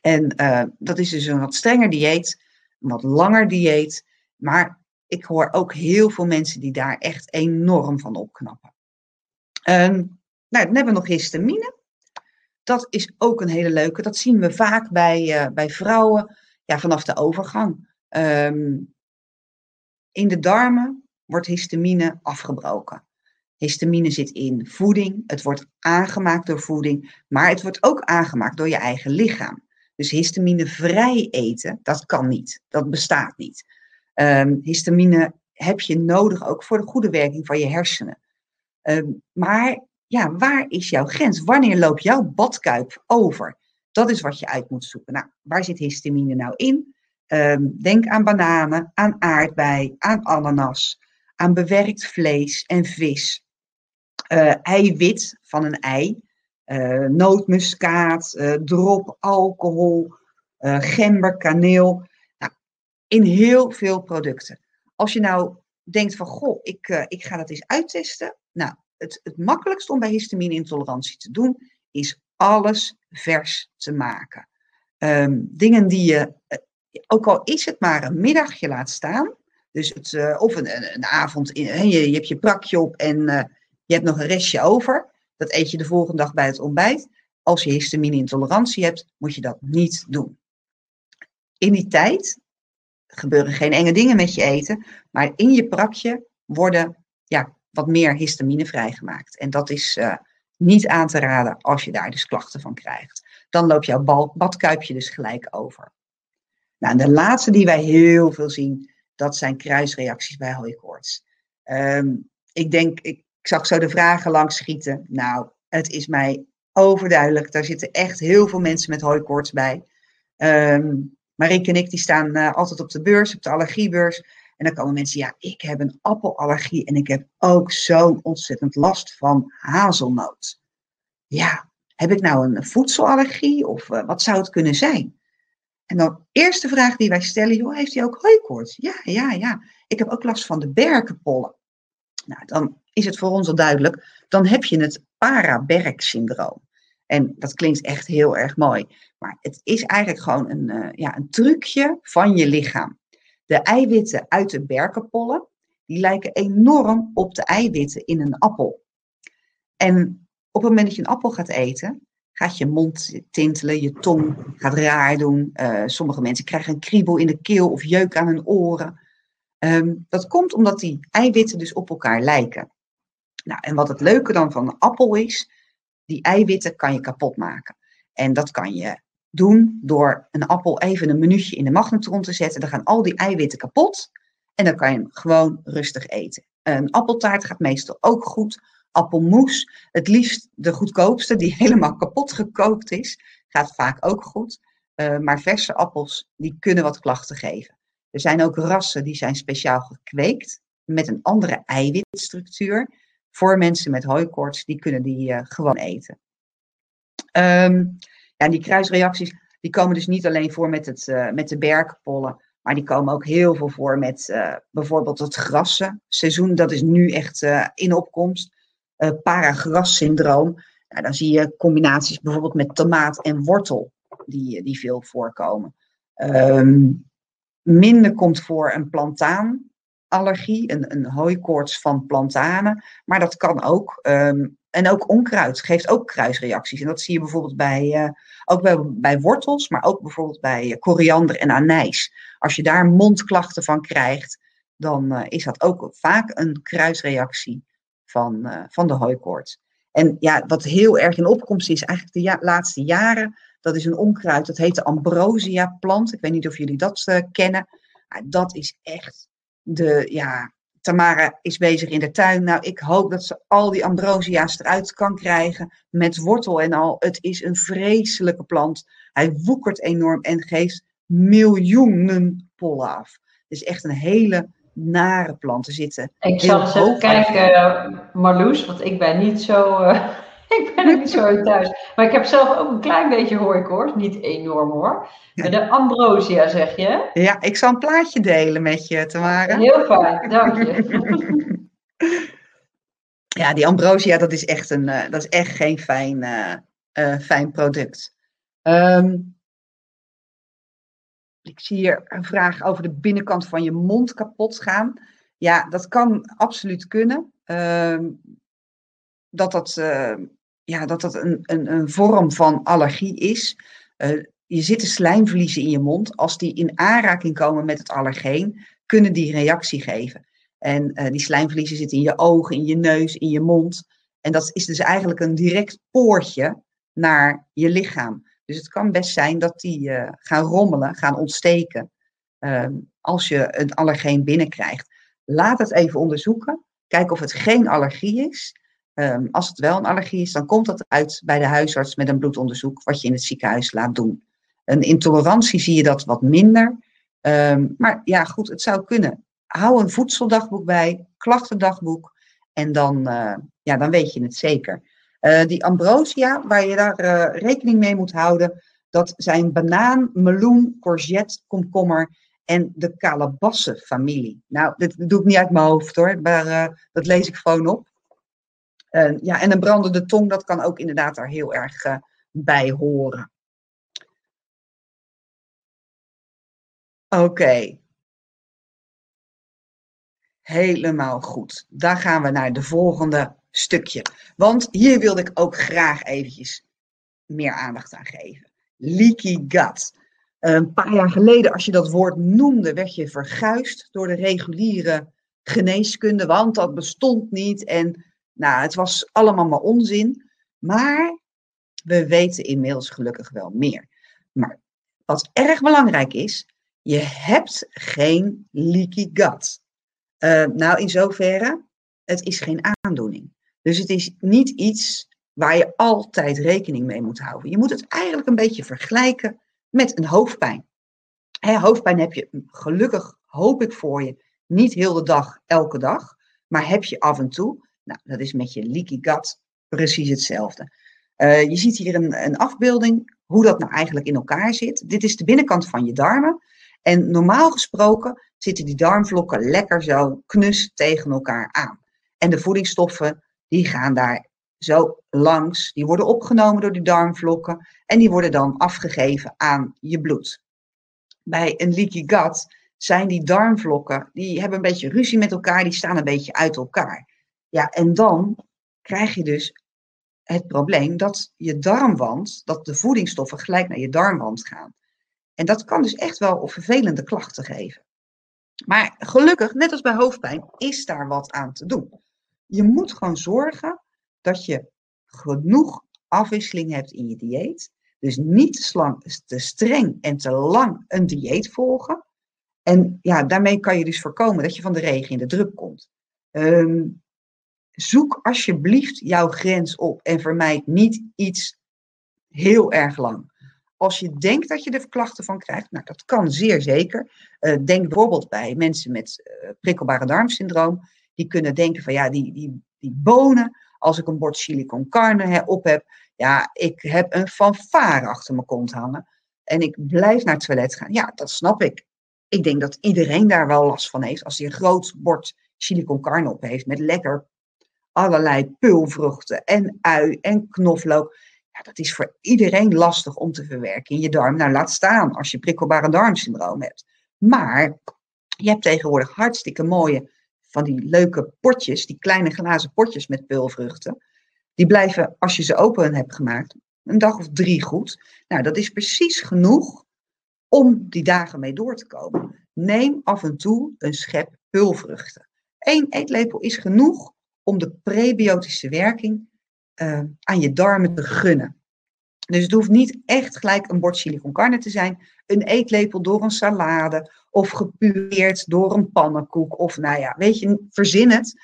En uh, dat is dus een wat strenger dieet, een wat langer dieet. Maar ik hoor ook heel veel mensen die daar echt enorm van opknappen. Um, nou, dan hebben we nog histamine. Dat is ook een hele leuke. Dat zien we vaak bij, uh, bij vrouwen ja, vanaf de overgang. Um, in de darmen wordt histamine afgebroken. Histamine zit in voeding, het wordt aangemaakt door voeding, maar het wordt ook aangemaakt door je eigen lichaam. Dus histamine vrij eten, dat kan niet, dat bestaat niet. Um, histamine heb je nodig ook voor de goede werking van je hersenen. Um, maar ja, waar is jouw grens? Wanneer loopt jouw badkuip over? Dat is wat je uit moet zoeken. Nou, waar zit histamine nou in? Um, denk aan bananen, aan aardbei, aan ananas, aan bewerkt vlees en vis. Uh, eiwit van een ei, uh, nootmuskaat, uh, drop, alcohol, gember, kaneel. Nou, in heel veel producten. Als je nou denkt van, goh, ik, ik ga dat eens uittesten. Nou, het, het makkelijkst om bij histamine-intolerantie te doen, is alles vers te maken. Um, dingen die je, ook al is het maar een middagje laat staan, dus het, uh, of een, een, een avond, in, je, je hebt je prakje op en je hebt nog een restje over. Dat eet je de volgende dag bij het ontbijt. Als je histamine-intolerantie hebt, moet je dat niet doen. In die tijd gebeuren geen enge dingen met je eten, maar in je prakje worden ja, wat meer histamine vrijgemaakt. En dat is uh, niet aan te raden als je daar dus klachten van krijgt. Dan loopt jouw badkuipje dus gelijk over. Nou, de laatste die wij heel veel zien, dat zijn kruisreacties bij hooikoorts. Um, ik denk, ik, ik zag zo de vragen langs schieten. Nou, het is mij overduidelijk. Daar zitten echt heel veel mensen met hooikoorts bij. Um, Marieke en ik die staan uh, altijd op de beurs, op de allergiebeurs. En dan komen mensen, ja, ik heb een appelallergie en ik heb ook zo'n ontzettend last van hazelnoot. Ja, heb ik nou een voedselallergie of uh, wat zou het kunnen zijn? En dan eerste vraag die wij stellen, joh, heeft hij ook hooikoorts? Ja, ja, ja. Ik heb ook last van de berkenpollen. Nou, dan is het voor ons al duidelijk, dan heb je het para-berk-syndroom. En dat klinkt echt heel erg mooi. Maar het is eigenlijk gewoon een, uh, ja, een trucje van je lichaam. De eiwitten uit de berkenpollen, die lijken enorm op de eiwitten in een appel. En op het moment dat je een appel gaat eten, gaat je mond tintelen, je tong gaat raar doen. Uh, sommige mensen krijgen een kriebel in de keel of jeuk aan hun oren. Um, dat komt omdat die eiwitten dus op elkaar lijken. Nou, en wat het leuke dan van een appel is, die eiwitten kan je kapot maken. En dat kan je doen door een appel even een minuutje in de magnetron te zetten. Dan gaan al die eiwitten kapot en dan kan je hem gewoon rustig eten. Een appeltaart gaat meestal ook goed. Appelmoes, het liefst de goedkoopste, die helemaal kapot gekookt is, gaat vaak ook goed. Uh, maar verse appels, die kunnen wat klachten geven. Er zijn ook rassen die zijn speciaal gekweekt met een andere eiwitstructuur. Voor mensen met hooikoorts, die kunnen die uh, gewoon eten. Um, ja, die kruisreacties die komen dus niet alleen voor met, het, uh, met de bergpollen, maar die komen ook heel veel voor met uh, bijvoorbeeld het grassenseizoen. Dat is nu echt in opkomst. Paragrassyndroom. Nou, dan zie je combinaties bijvoorbeeld met tomaat en wortel die, die veel voorkomen. Um, minder komt voor een plantaanallergie, een, een hooikoorts van plantanen. Maar dat kan ook. Um, en ook onkruid geeft ook kruisreacties. En dat zie je bijvoorbeeld bij, uh, ook bij, wortels, maar ook bijvoorbeeld bij uh, koriander en anijs. Als je daar mondklachten van krijgt, dan uh, is dat ook vaak een kruisreactie van, van de hooikoorts. En ja, wat heel erg in opkomst is, eigenlijk de laatste jaren, dat is een onkruid, dat heet de ambrosia plant. Ik weet niet of jullie dat kennen. Dat is echt de, ja, Tamara is bezig in de tuin. Nou, ik hoop dat ze al die ambrosia's eruit kan krijgen met wortel en al. Het is een vreselijke plant. Hij woekert enorm en geeft miljoenen pollen af. Het is echt een hele nare plant. Er zitten Ik zal eens even kijken, Marloes, want ik ben niet zo... Uh, ik ben niet zo thuis. Maar ik heb zelf ook een klein beetje hooikoorts. Niet enorm hoor. Maar de ambrosia zeg je? Ja, ik zal een plaatje delen met je, Tamara. Heel fijn, dank je. ja, die ambrosia, dat is echt, een, uh, dat is echt geen fijn, fijn product. Um, ik zie hier een vraag over de binnenkant van je mond kapot gaan. Ja, dat kan absoluut kunnen. Uh, dat dat, uh, ja, dat, dat een, een, een vorm van allergie is. Uh, je zitten slijmvliezen in je mond. Als die in aanraking komen met het allergeen, kunnen die reactie geven. En uh, die slijmvliezen zitten in je ogen, in je neus, in je mond. En dat is dus eigenlijk een direct poortje naar je lichaam. Dus het kan best zijn dat die uh, gaan rommelen, gaan ontsteken, uh, als je een allergeen binnenkrijgt. Laat het even onderzoeken. Kijk of het geen allergie is. Um, als het wel een allergie is, dan komt dat uit bij de huisarts met een bloedonderzoek, wat je in het ziekenhuis laat doen. Een intolerantie zie je dat wat minder. Um, maar ja, goed, het zou kunnen. Hou een voedseldagboek bij, klachtendagboek. En dan, uh, ja, dan weet je het zeker. Uh, die ambrosia, waar je daar uh, rekening mee moet houden, dat zijn banaan, meloen, courgette, komkommer en de kalebassenfamilie. Nou, dit doe ik niet uit mijn hoofd hoor, maar dat lees ik gewoon op. ja, en een brandende tong, dat kan ook inderdaad daar heel erg bij horen. Oké. Helemaal goed. Dan gaan we naar de volgende stukje. Want hier wilde ik ook graag eventjes meer aandacht aan geven. Leaky gut. Een paar jaar geleden, als je dat woord noemde, werd je verguisd door de reguliere geneeskunde, want dat bestond niet en nou, het was allemaal maar onzin. Maar we weten inmiddels gelukkig wel meer. Maar wat erg belangrijk is, je hebt geen leaky gut. Uh, nou, in zoverre, het is geen aandoening. Dus het is niet iets waar je altijd rekening mee moet houden. Je moet het eigenlijk een beetje vergelijken met een hoofdpijn. hoofdpijn heb je gelukkig, hoop ik voor je, niet heel de dag, elke dag. Maar heb je af en toe, nou, dat is met je leaky gut precies hetzelfde. Uh, je ziet hier een, een afbeelding hoe dat nou eigenlijk in elkaar zit. Dit is de binnenkant van je darmen. En normaal gesproken zitten die darmvlokken lekker zo knus tegen elkaar aan. En de voedingsstoffen die gaan daar zo langs, die worden opgenomen door die darmvlokken en die worden dan afgegeven aan je bloed. Bij een leaky gut zijn die darmvlokken, die hebben een beetje ruzie met elkaar, die staan een beetje uit elkaar. Ja, en dan krijg je dus het probleem dat je darmwand, dat de voedingsstoffen gelijk naar je darmwand gaan. En dat kan dus echt wel vervelende klachten geven. Maar gelukkig, net als bij hoofdpijn, is daar wat aan te doen. Je moet gewoon zorgen dat je genoeg afwisseling hebt in je dieet. Dus niet te, te streng en te lang een dieet volgen. En ja, daarmee kan je dus voorkomen dat je van de regen in de druk komt. Um, zoek alsjeblieft jouw grens op en vermijd niet iets heel erg lang. Als je denkt dat je er klachten van krijgt, nou dat kan zeer zeker. Uh, denk bijvoorbeeld bij mensen met uh, prikkelbare darmsyndroom die kunnen denken van ja, die, die, die bonen, als ik een bord chili con carne op heb, ja, ik heb een fanfare achter mijn kont hangen. En ik blijf naar het toilet gaan. Ja, dat snap ik. Ik denk dat iedereen daar wel last van heeft. Als hij een groot bord chili con carne op heeft met lekker allerlei pulvruchten en ui en knoflook. Ja, dat is voor iedereen lastig om te verwerken in je darm. Nou, laat staan als je prikkelbare darmsyndroom hebt. Maar je hebt tegenwoordig hartstikke mooie van die leuke potjes, die kleine glazen potjes met peulvruchten. Die blijven, als je ze open hebt gemaakt, een dag of drie goed. Nou, dat is precies genoeg om die dagen mee door te komen. Neem af en toe een schep peulvruchten. Eén eetlepel is genoeg om de prebiotische werking uh, aan je darmen te gunnen. Dus het hoeft niet echt gelijk een bord chili con carne te zijn. Een eetlepel door een salade of gepureerd door een pannenkoek. Of nou ja, weet je, verzin het.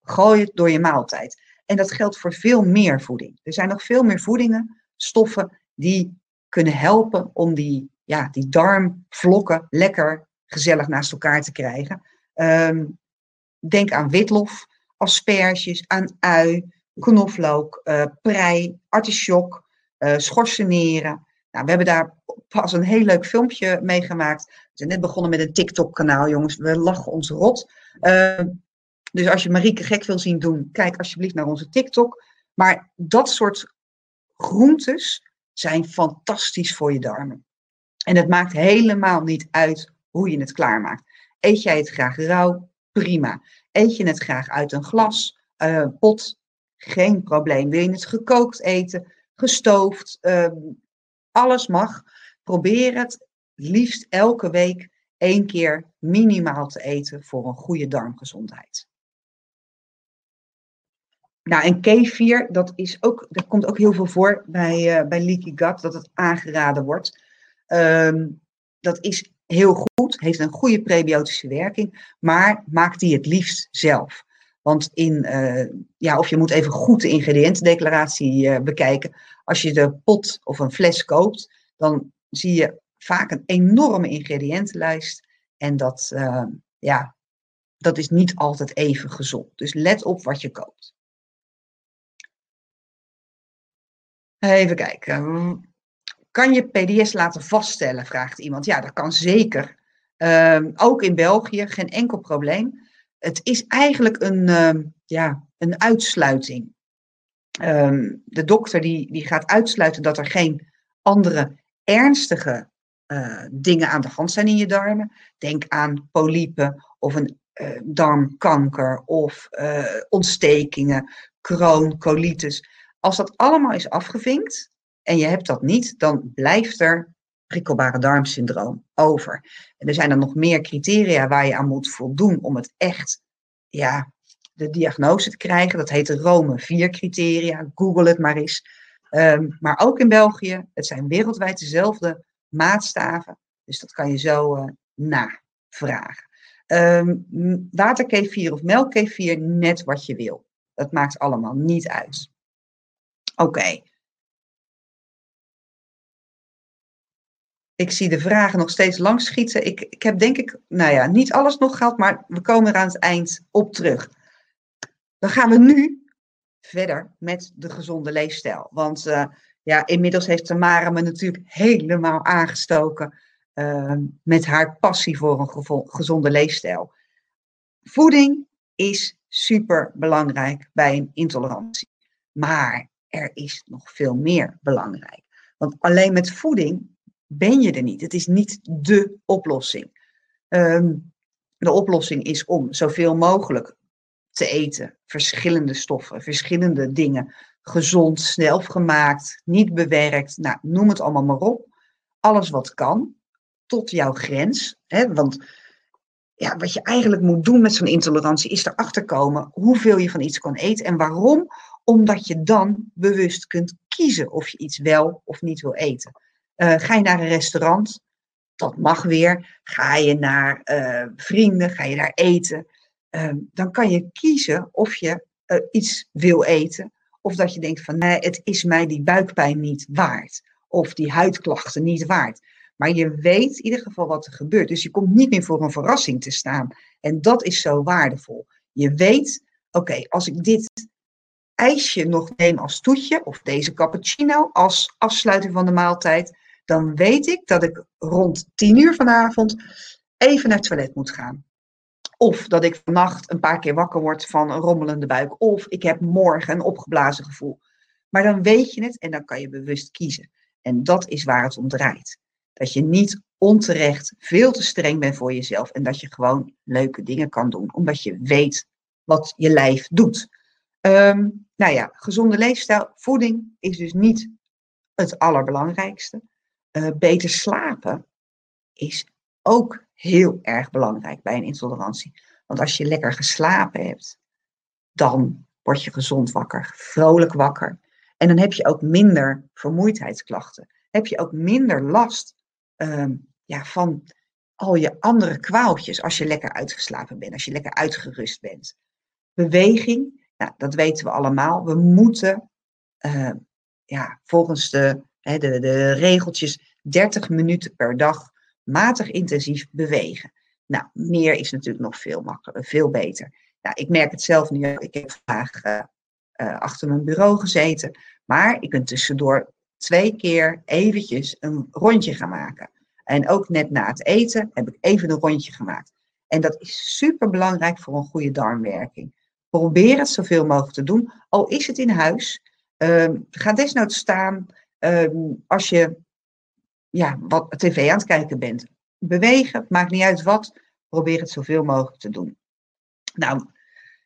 Gooi het door je maaltijd. En dat geldt voor veel meer voeding. Er zijn nog veel meer voedingen, stoffen die kunnen helpen om die, ja, die darmvlokken lekker gezellig naast elkaar te krijgen. Ehm, denk aan witlof, asperges, aan ui, knoflook, uh, prei, artichok, uh, schorseneren. Nou, we hebben daar pas een heel leuk filmpje mee gemaakt. We zijn net begonnen met een TikTok-kanaal, jongens. We lachen ons rot. Uh, dus als je Marieke gek wil zien doen, kijk alsjeblieft naar onze TikTok. Maar dat soort groentes zijn fantastisch voor je darmen. En het maakt helemaal niet uit hoe je het klaarmaakt. Eet jij het graag rauw? Prima. Eet je het graag uit een glas, uh, pot? Geen probleem. Wil je het gekookt eten, gestoofd? Uh, alles mag. Probeer het liefst elke week één keer minimaal te eten voor een goede darmgezondheid. Nou, en kefir, dat, is ook, dat komt ook heel veel voor bij, uh, bij leaky gut, dat het aangeraden wordt. Um, dat is heel goed, heeft een goede prebiotische werking, maar maak die het liefst zelf. Want in, uh, ja, of je moet even goed de ingrediëntendeclaratie uh, bekijken. Als je de pot of een fles koopt, dan zie je vaak een enorme ingrediëntenlijst. En dat, uh, ja, dat is niet altijd even gezond. Dus let op wat je koopt. Even kijken. Kan je PDS laten vaststellen, vraagt iemand. Ja, dat kan zeker. Um, ook in België, geen enkel probleem. Het is eigenlijk een, um, ja, een uitsluiting. Um, de dokter die, die gaat uitsluiten dat er geen andere ernstige uh, dingen aan de hand zijn in je darmen. Denk aan polypen of een uh, darmkanker of uh, ontstekingen, kroon, colitis. Als dat allemaal is afgevinkt en je hebt dat niet, dan blijft er prikkelbare darmsyndroom over. En er zijn dan nog meer criteria waar je aan moet voldoen om het echt, ja, de diagnose te krijgen. Dat heet de Rome 4 criteria. Google het maar eens. Um, maar ook in België, het zijn wereldwijd dezelfde maatstaven. Dus dat kan je zo uh, navragen. Um, waterkefir of melkkefir, net wat je wil. Dat maakt allemaal niet uit. Oké. Ik zie de vragen nog steeds lang schieten. Ik, ik heb denk ik, nou ja, niet alles nog gehad, maar we komen er aan het eind op terug. Dan gaan we nu verder met de gezonde leefstijl. Want uh, ja, inmiddels heeft Tamara me natuurlijk helemaal aangestoken uh, met haar passie voor een gezonde leefstijl. Voeding is super belangrijk bij een intolerantie. Maar er is nog veel meer belangrijk. Want alleen met voeding ben je er niet. Het is niet de oplossing. Um, de oplossing is om zoveel mogelijk te eten. Verschillende stoffen, verschillende dingen. Gezond, snel gemaakt, niet bewerkt. Nou, noem het allemaal maar op. Alles wat kan, tot jouw grens. Hè? Want ja, wat je eigenlijk moet doen met zo'n intolerantie is erachter komen hoeveel je van iets kan eten en waarom omdat je dan bewust kunt kiezen of je iets wel of niet wil eten. Uh, ga je naar een restaurant, dat mag weer. Ga je naar uh, vrienden, ga je daar eten, uh, dan kan je kiezen of je eh, iets wil eten. Of dat je denkt van nee, het is mij die buikpijn niet waard. Of die huidklachten niet waard. Maar je weet in ieder geval wat er gebeurt. Dus je komt niet meer voor een verrassing te staan. En dat is zo waardevol. Je weet, oké, als ik dit ijsje nog neem als toetje, of deze cappuccino als afsluiting van de maaltijd, dan weet ik dat ik rond 10 uur vanavond even naar het toilet moet gaan. Of dat ik vannacht een paar keer wakker word van een rommelende buik. Of ik heb morgen een opgeblazen gevoel. Maar dan weet je het en dan kan je bewust kiezen. En dat is waar het om draait. Dat je niet onterecht veel te streng bent voor jezelf. En dat je gewoon leuke dingen kan doen. Omdat je weet wat je lijf doet. Um, nou ja, gezonde leefstijl, voeding is dus niet het allerbelangrijkste. Uh, beter slapen is ook heel erg belangrijk bij een intolerantie. Want als je lekker geslapen hebt, dan word je gezond wakker, vrolijk wakker. En dan heb je ook minder vermoeidheidsklachten. Heb je ook minder last ehm, ja, van al je andere kwaaltjes als je lekker uitgeslapen bent, als je lekker uitgerust bent. Beweging, nou, dat weten we allemaal. We moeten uh, ja, volgens de, de, regeltjes 30 minuten per dag matig intensief bewegen. Nou, meer is natuurlijk nog veel makkelijker, veel beter. Nou, ik merk het zelf nu. Ik heb vandaag uh, uh, achter mijn bureau gezeten. Maar ik ben tussendoor twee keer eventjes een rondje gaan maken. En ook net na het eten heb ik even een rondje gemaakt. En dat is super belangrijk voor een goede darmwerking. Probeer het zoveel mogelijk te doen, al is het in huis. Uh, ga desnoods staan uh, als je ja, wat tv aan het kijken bent. Bewegen, maakt niet uit wat, probeer het zoveel mogelijk te doen. Nou,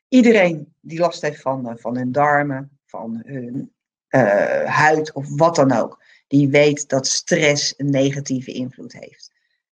iedereen die last heeft van, uh, van hun darmen, van hun uh, huid of wat dan ook, die weet dat stress een negatieve invloed heeft.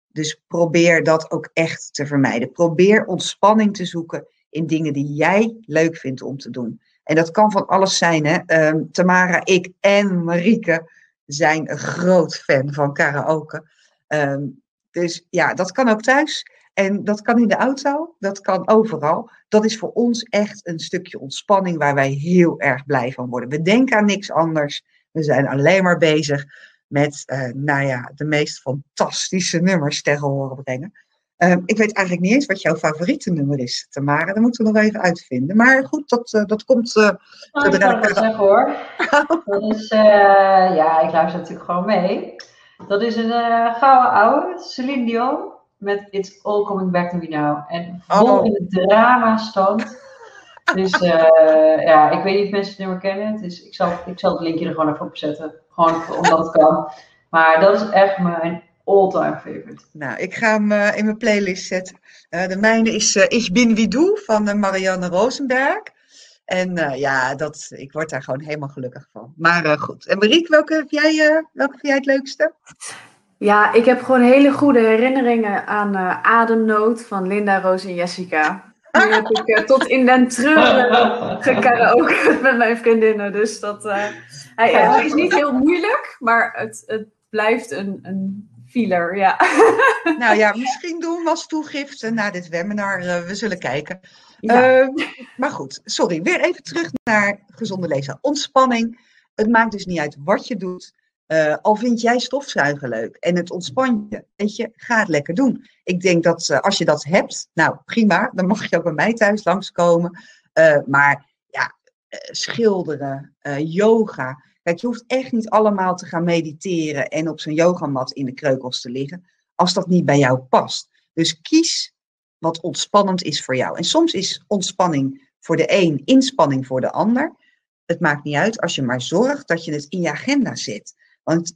Dus probeer dat ook echt te vermijden. Probeer ontspanning te zoeken in dingen die jij leuk vindt om te doen. En dat kan van alles zijn. Hè? Um, Tamara, ik en Marieke zijn een groot fan van karaoke. Um, dus ja, dat kan ook thuis. En dat kan in de auto, dat kan overal. Dat is voor ons echt een stukje ontspanning waar wij heel erg blij van worden. We denken aan niks anders. We zijn alleen maar bezig met, uh, nou ja, de meest fantastische nummers tegen horen brengen. Uh, ik weet eigenlijk niet eens wat jouw favoriete nummer is, Tamara. Dat moeten we nog even uitvinden. Maar goed, dat, uh, dat komt... Uh, nou, ik kan het wel zeggen hoor. dat is, ja, ik luister natuurlijk gewoon mee. Dat is een gouden oude, Celine Dion, met It's All Coming Back To Me Now. En vol oh. in het drama stand. Dus ja, ik weet niet of mensen het nummer kennen. Dus ik zal, ik zal het linkje er gewoon even op zetten. Gewoon omdat het kan. Maar dat is echt mijn all-time favorite. Nou, ik ga hem uh, in mijn playlist zetten. Uh, de mijne is uh, Ich bin wie du van Marianne Rosenberg. En ja, dat, ik word daar gewoon helemaal gelukkig van. Maar goed. En Marieke, welke, heb jij, welke vind jij het leukste? Ja, ik heb gewoon hele goede herinneringen aan Ademnood van Linda, Roos en Jessica. Nu heb ik tot in den treuren gekaraoke met mijn vriendinnen. Dus dat, hij, hij, is niet heel moeilijk, maar het, het blijft een, een filler, ja. Nou ja, misschien doen we als toegifte na dit webinar. Uh, we zullen kijken. Ja. Uh, maar goed, sorry. Weer even terug naar gezonde lezen. Ontspanning. Het maakt dus niet uit wat je doet. Uh, al vind jij stofzuigen leuk en het ontspant je, weet je, ga het lekker doen. Ik denk dat uh, als je dat hebt, nou prima, dan mag je ook bij mij thuis langskomen. Maar ja, schilderen, yoga, Je hoeft echt niet allemaal te gaan mediteren en op zo'n yogamat in de kreukels te liggen, als dat niet bij jou past. Dus kies wat ontspannend is voor jou. En soms is ontspanning voor de een inspanning voor de ander. Het maakt niet uit als je maar zorgt dat je het in je agenda zet. Want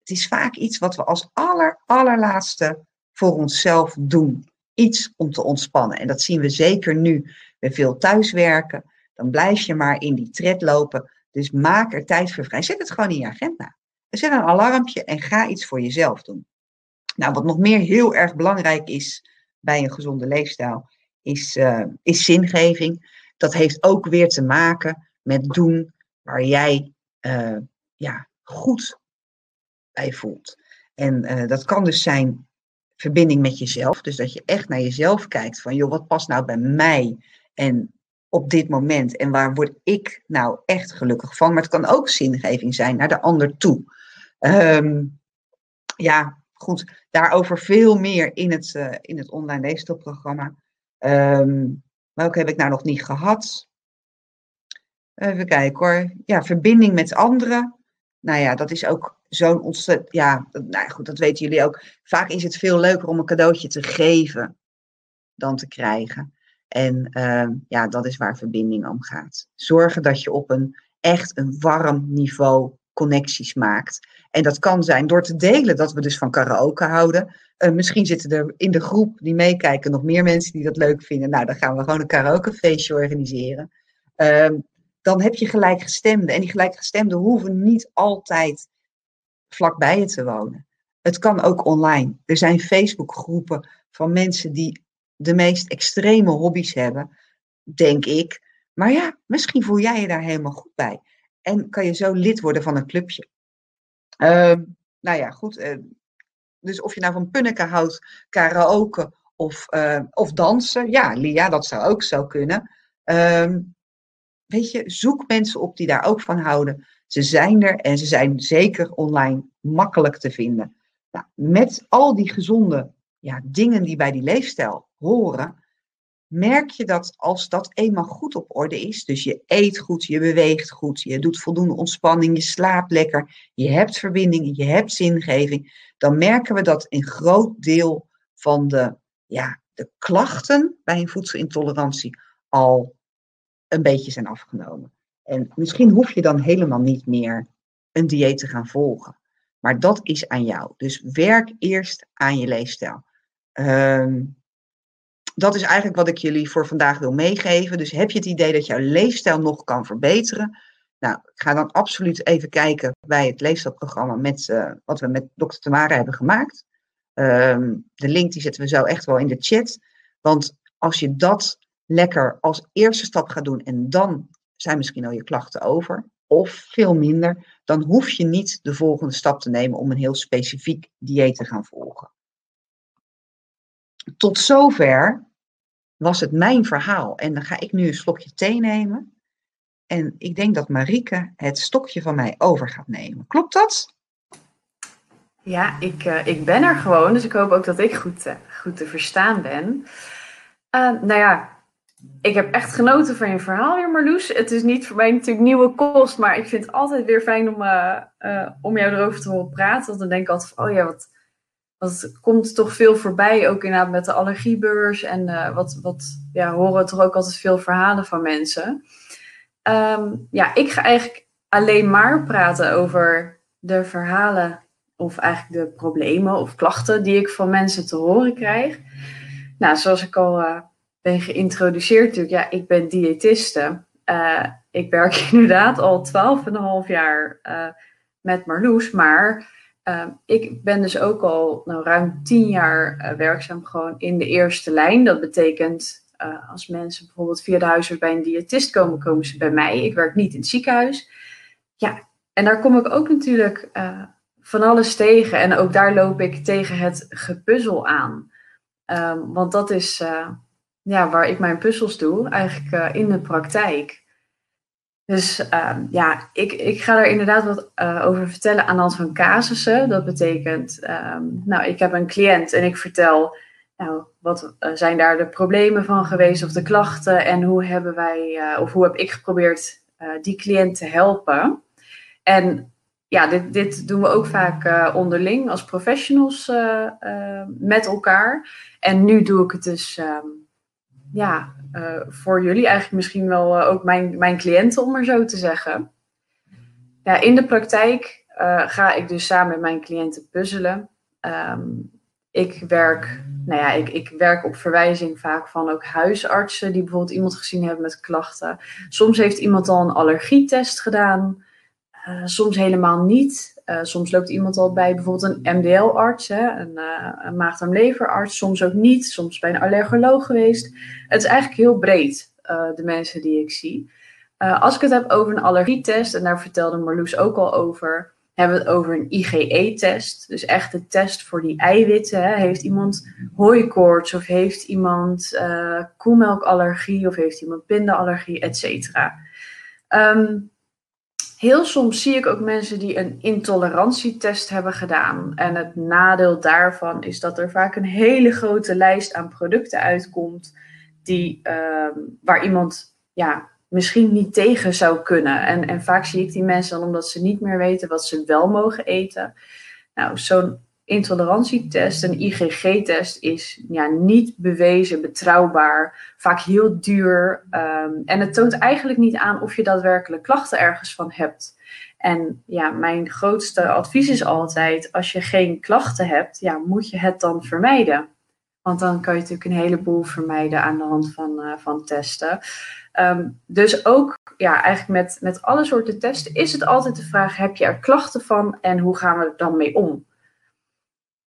het is vaak iets wat we als aller, allerlaatste voor onszelf doen. Iets om te ontspannen. En dat zien we zeker nu bij veel thuiswerken. Dan blijf je maar in die tred lopen dus maak er tijd voor vrij. Zet het gewoon in je agenda. Zet een alarmpje en ga iets voor jezelf doen. Nou, wat nog meer heel erg belangrijk is bij een gezonde leefstijl, is, uh, is zingeving. Dat heeft ook weer te maken met doen waar jij uh, ja, goed bij voelt. En uh, dat kan dus zijn verbinding met jezelf. Dus dat je echt naar jezelf kijkt van, joh, wat past nou bij mij? En op dit moment en waar word ik nou echt gelukkig van. Maar het kan ook zingeving zijn naar de ander toe. Um, ja, goed, daarover veel meer in het, uh, in het online leestelprogramma. Um, welke heb ik nou nog niet gehad? Even kijken hoor. Ja, verbinding met anderen. Nou ja, dat is ook zo'n ontzettend. Ja, nou goed, dat weten jullie ook. Vaak is het veel leuker om een cadeautje te geven dan te krijgen. En uh, ja, dat is waar verbinding om gaat. Zorgen dat je op een echt een warm niveau connecties maakt. En dat kan zijn door te delen dat we dus van karaoke houden. Uh, misschien zitten er in de groep die meekijken nog meer mensen die dat leuk vinden. Nou, dan gaan we gewoon een karaokefeestje organiseren. Uh, dan heb je gelijkgestemden. En die gelijkgestemden hoeven niet altijd vlakbij je te wonen. Het kan ook online. Er zijn Facebookgroepen van mensen die de meest extreme hobby's hebben, denk ik. Maar ja, misschien voel jij je daar helemaal goed bij. En kan je zo lid worden van een clubje. Ehm, nou ja, goed. eh, dus of je nou van punniken houdt, karaoke of, eh, of dansen. Ja, Lia, dat zou ook zo kunnen. Ehm, weet je, zoek mensen op die daar ook van houden. Ze zijn er en ze zijn zeker online makkelijk te vinden. Nou, met al die gezonde ja, dingen die bij die leefstijl horen, merk je dat als dat eenmaal goed op orde is, dus je eet goed, je beweegt goed, je doet voldoende ontspanning, je slaapt lekker, je hebt verbinding, je hebt zingeving, dan merken we dat een groot deel van de, ja, de klachten bij een voedselintolerantie al een beetje zijn afgenomen. En misschien hoef je dan helemaal niet meer een dieet te gaan volgen. Maar dat is aan jou. Dus werk eerst aan je leefstijl. Ehm, dat is eigenlijk wat ik jullie voor vandaag wil meegeven. Dus heb je het idee dat jouw leefstijl nog kan verbeteren? Nou, ga dan absoluut even kijken bij het leefstijlprogramma met, uh, wat we met dokter Tamara hebben gemaakt. Um, de link die zetten we zo echt wel in de chat. Want als je dat lekker als eerste stap gaat doen en dan zijn misschien al je klachten over, of veel minder, dan hoef je niet de volgende stap te nemen om een heel specifiek dieet te gaan volgen. Tot zover was het mijn verhaal. En dan ga ik nu een slokje thee nemen. En ik denk dat Marieke het stokje van mij over gaat nemen. Klopt dat? Ja, ik, uh, ik ben er gewoon. Dus ik hoop ook dat ik goed, uh, goed te verstaan ben. Uh, nou ja, ik heb echt genoten van je verhaal weer, Marloes. Het is niet voor mij natuurlijk nieuwe kost, maar ik vind het altijd weer fijn om, om jou erover te horen praten. Want dan denk ik altijd van, oh ja, wat, wat komt toch veel voorbij, ook inderdaad met de allergiebeurs. En uh, wat, wat ja, horen toch ook altijd veel verhalen van mensen. Um, ja, ik ga eigenlijk alleen maar praten over de verhalen of eigenlijk de problemen of klachten die ik van mensen te horen krijg. Nou, zoals ik al uh, ben geïntroduceerd natuurlijk, ja, ik ben diëtiste. Uh, ik werk inderdaad al 12,5 jaar met Marloes, maar uh, ik ben dus ook al nou, ruim tien jaar uh, werkzaam gewoon in de eerste lijn. Dat betekent uh, als mensen bijvoorbeeld via de huisarts bij een diëtist komen, komen ze bij mij. Ik werk niet in het ziekenhuis. Ja, en daar kom ik ook natuurlijk van alles tegen. En ook daar loop ik tegen het gepuzzel aan. Um, want dat is ja, waar ik mijn puzzels doe, eigenlijk in de praktijk. Dus uh, ja, ik, ik ga er inderdaad wat uh, over vertellen aan de hand van casussen. Dat betekent, um, nou, ik heb een cliënt en ik vertel, nou, wat uh, zijn daar de problemen van geweest of de klachten en hoe hebben wij, of hoe heb ik geprobeerd die cliënt te helpen. En ja, dit, dit doen we ook vaak onderling als professionals met elkaar. En nu doe ik het dus, um, ja, uh, voor jullie, eigenlijk misschien wel uh, ook mijn, mijn cliënten, om maar zo te zeggen. Ja, in de praktijk uh, ga ik dus samen met mijn cliënten puzzelen. Um, ik werk, nou ja, ik, ik werk op verwijzing vaak van ook huisartsen die bijvoorbeeld iemand gezien hebben met klachten. Soms heeft iemand al een allergietest gedaan, soms helemaal niet. Uh, soms loopt iemand al bij bijvoorbeeld een MDL-arts, een, uh, een maag-darm-leverarts, soms ook niet, soms bij een allergoloog geweest. Het is eigenlijk heel breed, uh, de mensen die ik zie. als ik het heb over een allergietest, en daar vertelde Marloes ook al over, hebben we het over een IgE-test. Dus echt de test voor die eiwitten. Hè. Heeft iemand hooikoorts of heeft iemand koemelkallergie of heeft iemand pindaallergie, et cetera. Um, Heel soms zie ik ook mensen die een intolerantietest hebben gedaan. En het nadeel daarvan is dat er vaak een hele grote lijst aan producten uitkomt die, uh, waar iemand ja, misschien niet tegen zou kunnen. En, en vaak zie ik die mensen dan omdat ze niet meer weten wat ze wel mogen eten. Nou, zo'n intolerantietest, een IgG-test, is ja, niet bewezen, betrouwbaar, vaak heel duur. Um, en het toont eigenlijk niet aan of je daadwerkelijk klachten ergens van hebt. En ja, mijn grootste advies is altijd: als je geen klachten hebt, ja, moet je het dan vermijden. Want dan kan je natuurlijk een heleboel vermijden aan de hand van, uh, van testen. Um, dus ook ja, eigenlijk met, met alle soorten testen is het altijd de vraag: heb je er klachten van en hoe gaan we er dan mee om?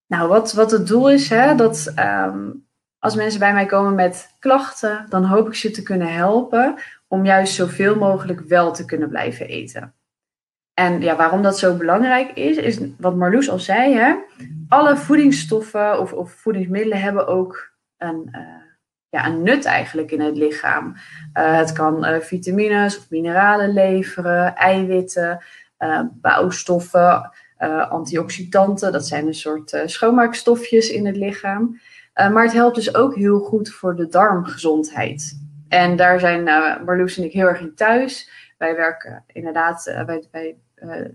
Nou, wat, wat het doel is, hè, dat um, als mensen bij mij komen met klachten, dan hoop ik ze te kunnen helpen om juist zoveel mogelijk wel te kunnen blijven eten. En ja, waarom dat zo belangrijk is, is wat Marloes al zei. Hè? Alle voedingsstoffen of, of voedingsmiddelen hebben ook een, uh, ja, een nut eigenlijk in het lichaam. Uh, het kan uh, vitamines of mineralen leveren, eiwitten, bouwstoffen, antioxidanten. Dat zijn een soort schoonmaakstofjes in het lichaam. maar het helpt dus ook heel goed voor de darmgezondheid. En daar zijn Marloes en ik heel erg in thuis. Wij werken inderdaad, wij,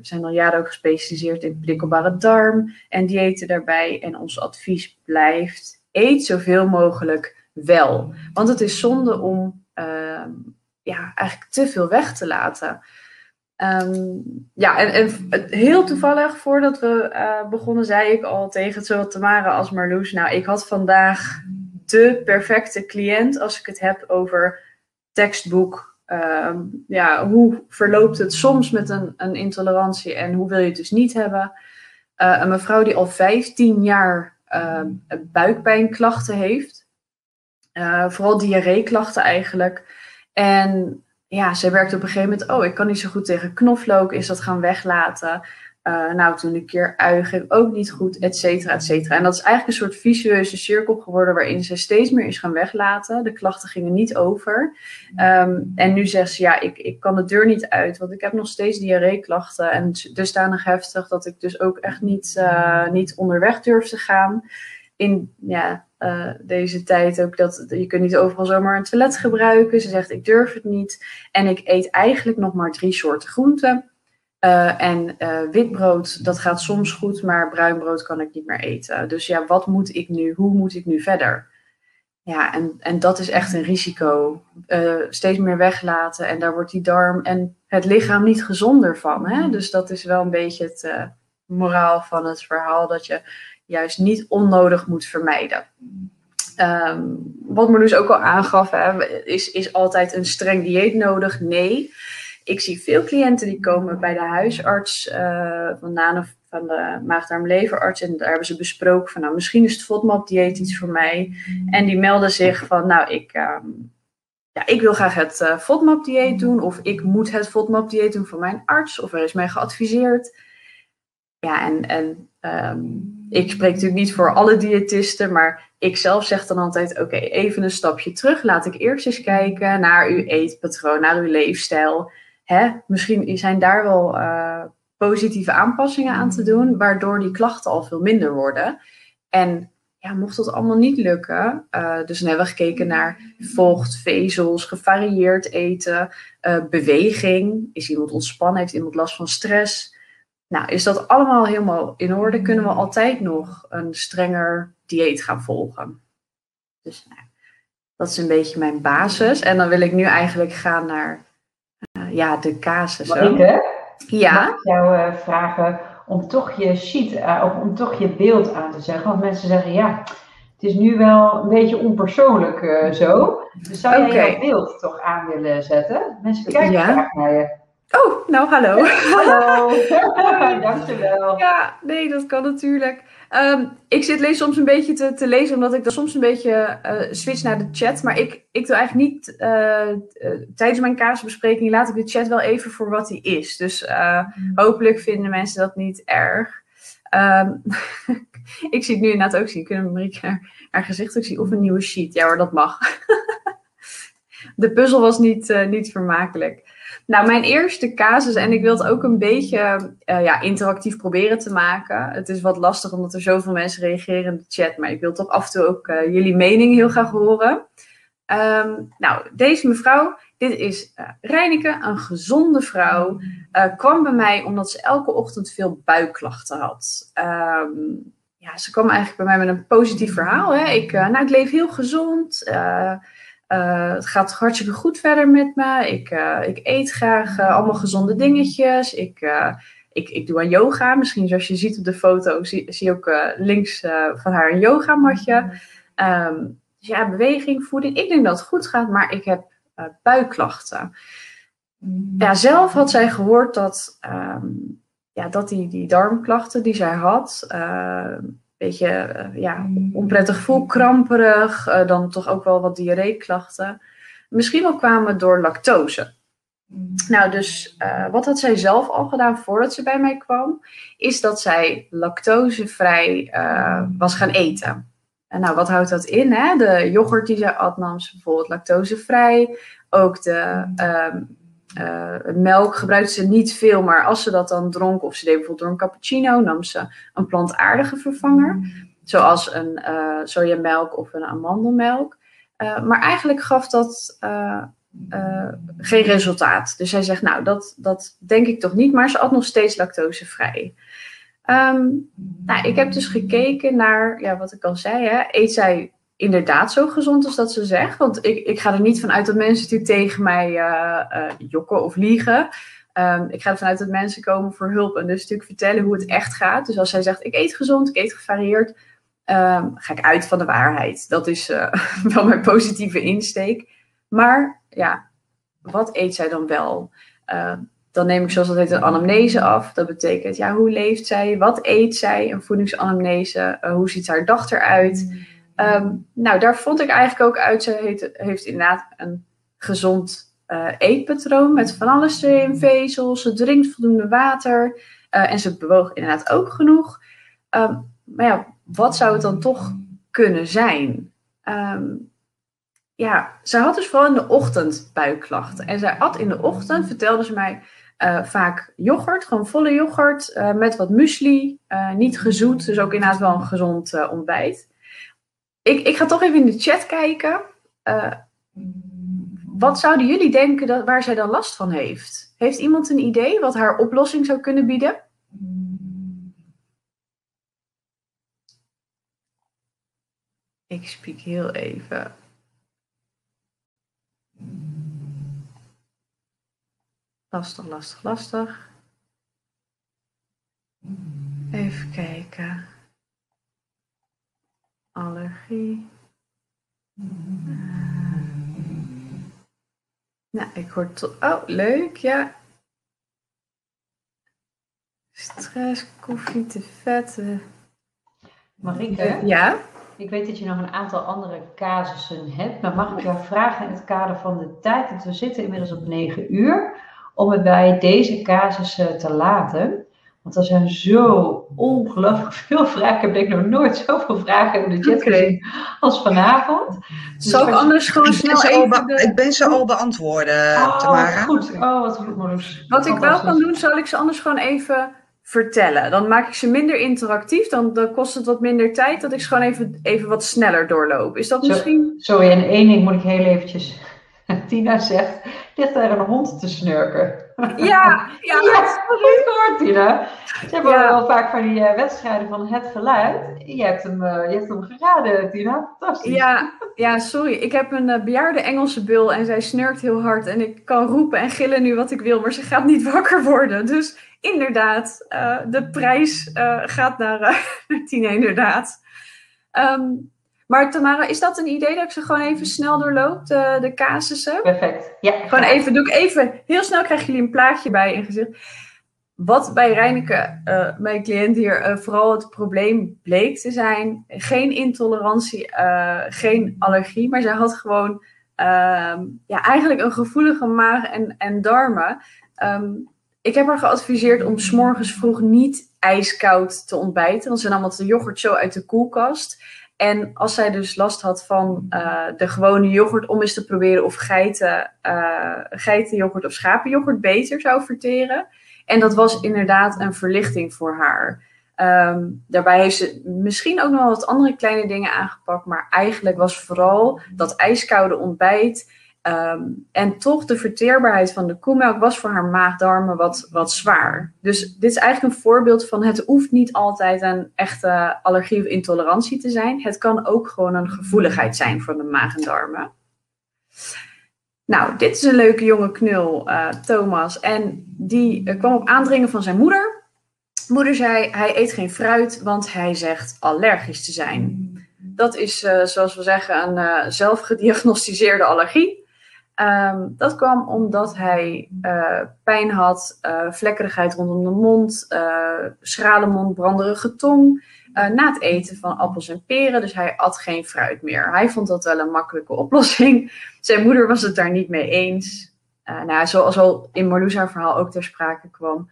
zijn al jaren ook gespecialiseerd in prikkelbare darm en diëten daarbij. En ons advies blijft: eet zoveel mogelijk wel. Want het is zonde om uh, ja, eigenlijk te veel weg te laten. Um, ja, en, heel toevallig, voordat we uh, begonnen, zei ik al tegen zowel Tamara als Marloes: Nou, ik had vandaag de perfecte cliënt als ik het heb over tekstboek Ehm, ja, hoe verloopt het soms met een, een, intolerantie en hoe wil je het dus niet hebben? Uh, een mevrouw die al 15 jaar uh, buikpijnklachten heeft, uh, vooral diarreeklachten eigenlijk. En ja, zij werkt op een gegeven moment, oh, ik kan niet zo goed tegen knoflook, is dat gaan weglaten. Uh, nou, toen een keer uigen ook niet goed, et cetera, et cetera. En dat is eigenlijk een soort visueuze cirkel geworden waarin ze steeds meer is gaan weglaten. De klachten gingen niet over. Um, en nu zegt ze, ja, ik, ik kan de deur niet uit, want ik heb nog steeds diarreeklachten. En dusdanig heftig dat ik dus ook echt niet, uh, niet onderweg durf te gaan. In ja, uh, deze tijd ook dat je kunt niet overal zomaar een toilet gebruiken. Ze zegt, ik durf het niet. En ik eet eigenlijk nog maar drie soorten groenten. Uh, en uh, witbrood, dat gaat soms goed, maar bruin brood kan ik niet meer eten. Dus ja, wat moet ik nu? Hoe moet ik nu verder? Ja, en, en dat is echt een risico. Steeds meer weglaten en daar wordt die darm en het lichaam niet gezonder van. Hè? Dus dat is wel een beetje het moraal van het verhaal, dat je juist niet onnodig moet vermijden. Um, wat Marloes ook al aangaf, hè, is, is altijd een streng dieet nodig? Nee. Ik zie veel cliënten die komen bij de huisarts uh, van van de maagdarm-leverarts. En daar hebben ze besproken van, nou, misschien is het FODMAP-dieet iets voor mij. En die melden zich van, nou, ik, um, ja, ik wil graag het uh, FODMAP-dieet doen. Of ik moet het FODMAP-dieet doen van mijn arts. Of er is mij geadviseerd. Ja, en, en um, ik spreek natuurlijk niet voor alle diëtisten, maar ik zelf zeg dan altijd: oké, even een stapje terug. Laat ik eerst eens kijken naar uw eetpatroon, naar uw leefstijl hè, misschien zijn daar wel uh, positieve aanpassingen aan te doen, waardoor die klachten al veel minder worden. En ja, mocht dat allemaal niet lukken, uh, dus dan hebben we gekeken naar vocht, vezels, gevarieerd eten, uh, beweging. Is iemand ontspannen? Heeft iemand last van stress? Nou, is dat allemaal helemaal in orde? Kunnen we altijd nog een strenger dieet gaan volgen? Dus nou, dat is een beetje mijn basis. En dan wil ik nu eigenlijk gaan naar ja, de casus. Marieke, ja? mag ik jou uh, vragen om toch je sheet, uh, of om toch je beeld aan te zeggen? Want mensen zeggen, ja, het is nu wel een beetje onpersoonlijk zo. Dus zou jij okay. je beeld toch aan willen zetten? Mensen kijken ja. graag naar je. Oh, nou hallo. hallo. Dankjewel. Ja, nee, dat kan natuurlijk. Um, ik zit lees soms een beetje te, te, lezen, omdat ik dan soms een beetje uh, switch naar de chat. Maar ik, ik doe eigenlijk niet, uh, uh, tijdens mijn kaasbespreking laat ik de chat wel even voor wat hij is. Dus hopelijk vinden mensen dat niet erg. Um, ik zie het nu inderdaad ook zien. Kunnen Marieke haar, haar gezicht ook zien? Of een nieuwe sheet. Ja hoor, dat mag. de puzzel was niet, niet vermakelijk. Nou, mijn eerste casus, en ik wil het ook een beetje uh, ja, interactief proberen te maken. Het is wat lastig omdat er zoveel mensen reageren in de chat, maar ik wil toch af en toe ook uh, jullie mening heel graag horen. Um, nou, deze mevrouw, dit is uh, Reineke, een gezonde vrouw, kwam bij mij omdat ze elke ochtend veel buikklachten had. Um, ja, ze kwam eigenlijk bij mij met een positief verhaal. Hè. Ik, nou, ik leef heel gezond. Uh, het gaat hartstikke goed verder met me. Ik, uh, ik eet graag uh, allemaal gezonde dingetjes. Ik, ik, ik doe aan yoga. Misschien zoals je ziet op de foto, zie, zie je ook links van haar een yogamatje. Um, dus ja, beweging, voeding. Ik denk dat het goed gaat, maar ik heb buikklachten. Ja, zelf had zij gehoord dat, um, ja, dat die, die darmklachten die zij had beetje uh, ja, onprettig gevoel, kramperig, uh, dan toch ook wel wat diarreeklachten. Misschien wel kwamen door lactose. Nou, dus uh, wat had zij zelf al gedaan voordat ze bij mij kwam? Is dat zij lactosevrij was gaan eten. En nou, wat houdt dat in? Hè? De yoghurt die zij at nam ze bijvoorbeeld lactosevrij. Ook de uh, melk gebruikte ze niet veel, maar als ze dat dan dronk, of ze deed bijvoorbeeld door een cappuccino, nam ze een plantaardige vervanger. Zoals een sojamelk of een amandelmelk. maar eigenlijk gaf dat uh, geen resultaat. Dus hij zegt, nou, dat, dat denk ik toch niet, maar ze at nog steeds lactosevrij. Um, nou, ik heb dus gekeken naar, ja, wat ik al zei, hè, eet zij inderdaad zo gezond als dat ze zegt? Want ik, ik ga er niet van uit dat mensen natuurlijk tegen mij uh, uh, jokken of liegen. Um, ik ga ervan uit dat mensen komen voor hulp en dus natuurlijk vertellen hoe het echt gaat. Dus als zij zegt, ik eet gezond, ik eet gevarieerd, um, ga ik uit van de waarheid. Dat is wel mijn positieve insteek. Maar ja, wat eet zij dan wel? Uh, dan neem ik zoals dat heet een anamnese af. Dat betekent, ja, hoe leeft zij? Wat eet zij? Een voedingsanamnese. Hoe ziet haar dag eruit? Um, nou, daar vond ik eigenlijk ook uit. Ze heeft, inderdaad een gezond uh, eetpatroon met van alles erin, vezels. Ze drinkt voldoende water. en ze bewoog inderdaad ook genoeg. Um, maar ja, wat zou het dan toch kunnen zijn? Um, ja, ze had dus vooral in de ochtend buikklachten. En zij at in de ochtend, vertelde ze mij, uh, vaak yoghurt, gewoon volle yoghurt, met wat muesli, niet gezoet, dus ook inderdaad wel een gezond ontbijt. Ik, ik ga toch even in de chat kijken. wat zouden jullie denken dat, waar zij dan last van heeft? Heeft iemand een idee wat haar oplossing zou kunnen bieden? Ik spreek heel even. Lastig, lastig, lastig. Even kijken. Allergie. nou, ik hoor tot. Oh, leuk, ja. Stress, koffie, te vetten. Marieke? Ja? Ik weet dat je nog een aantal andere casussen hebt, maar mag ik jou vragen in het kader van de tijd, want we zitten inmiddels op 9 uur, om het bij deze casussen te laten. Want er zijn zo ongelooflijk veel vragen. Ik heb denk ik nog nooit zoveel vragen in de chat gezien als vanavond. Dus Zal ik anders gewoon snel even... De... Ik ben ze al beantwoorden, oh, Tamara. goed. Oh, wat goed, Marloes. Wat ik wel kan doen, zal ik ze anders gewoon even vertellen. Dan maak ik ze minder interactief. Dan, dan kost het wat minder tijd dat ik ze gewoon even, even wat sneller doorloop. Is dat misschien... Sorry, en één ding moet ik heel eventjes... Tina zegt, ligt daar een hond te snurken? Ja, ja. ja goed gehoord, Tina. Ze hebben ja. wel vaak van die uh, wedstrijden van het geluid. Je hebt hem, uh, je hebt hem geraden, Tina. Fantastisch. Ja, ja, sorry. Ik heb een uh, bejaarde Engelse bul en zij snurkt heel hard. En ik kan roepen en gillen nu wat ik wil, maar ze gaat niet wakker worden. Dus inderdaad, de prijs gaat naar, naar Tina, inderdaad. Um, maar Tamara, is dat een idee dat ik ze gewoon even snel doorloop, de, de casussen? Perfect. Ja. Gewoon even, doe ik even, heel snel krijgen jullie een plaatje bij in gezicht. Wat bij Reineke, mijn cliënt hier, vooral het probleem bleek te zijn, geen intolerantie, geen allergie, maar zij had gewoon ehm, ja, eigenlijk een gevoelige maag en, en darmen. Um, ik heb haar geadviseerd om s'morgens vroeg niet ijskoud te ontbijten. Want ze nam wat de yoghurt zo uit de koelkast. En als zij dus last had van uh, de gewone yoghurt, om eens te proberen of geiten, uh, geitenyoghurt of schapenyoghurt beter zou verteren. En dat was inderdaad een verlichting voor haar. Um, daarbij heeft ze misschien ook nog wat andere kleine dingen aangepakt. Maar eigenlijk was vooral dat ijskoude ontbijt Um, en toch de verteerbaarheid van de koemelk was voor haar maagdarmen wat, wat zwaar. Dus dit is eigenlijk een voorbeeld van het hoeft niet altijd een echte allergie of intolerantie te zijn. Het kan ook gewoon een gevoeligheid zijn voor de maag en darmen. Nou, dit is een leuke jonge knul, uh, Thomas. En die uh, kwam op aandringen van zijn moeder. Moeder zei, hij eet geen fruit, want hij zegt allergisch te zijn. Dat is, uh, zoals we zeggen, een zelfgediagnosticeerde allergie. Um, dat kwam omdat hij uh, pijn had, uh, vlekkerigheid rondom de mond, uh, schrale mond, branderige tong. na het eten van appels en peren, dus hij at geen fruit meer. Hij vond dat wel een makkelijke oplossing. Zijn moeder was het daar niet mee eens. nou zoals al in Marloes haar verhaal ook ter sprake kwam,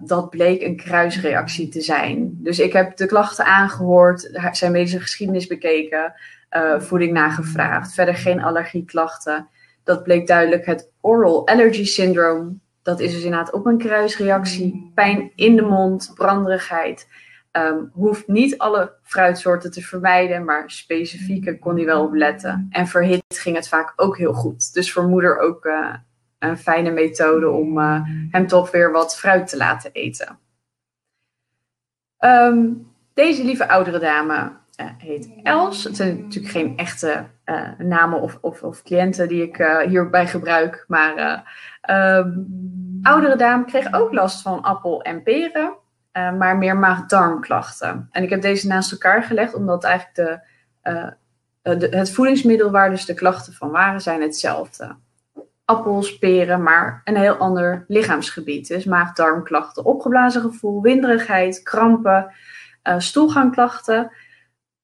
dat bleek een kruisreactie te zijn. Dus ik heb de klachten aangehoord, zijn medische geschiedenis bekeken, voeding nagevraagd, verder geen allergieklachten. Dat bleek duidelijk het oral allergy syndrome. Dat is dus inderdaad op een kruisreactie, pijn in de mond, branderigheid. Um, hoeft niet alle fruitsoorten te vermijden, maar specifieke kon hij wel op letten. En verhit ging het vaak ook heel goed. Dus voor moeder ook uh, een fijne methode om uh, hem toch weer wat fruit te laten eten. Um, deze lieve oudere dame heet Els. Het zijn natuurlijk geen echte namen of, of, of, cliënten die ik hierbij gebruik. Maar um, oudere dame kreeg ook last van appel en peren. Maar meer maag-darmklachten. En ik heb deze naast elkaar gelegd, omdat eigenlijk de, het voedingsmiddel waar dus de klachten van waren, zijn hetzelfde. Appels, peren, maar een heel ander lichaamsgebied. Dus maag-darmklachten, opgeblazen gevoel, winderigheid, krampen, stoelgangklachten.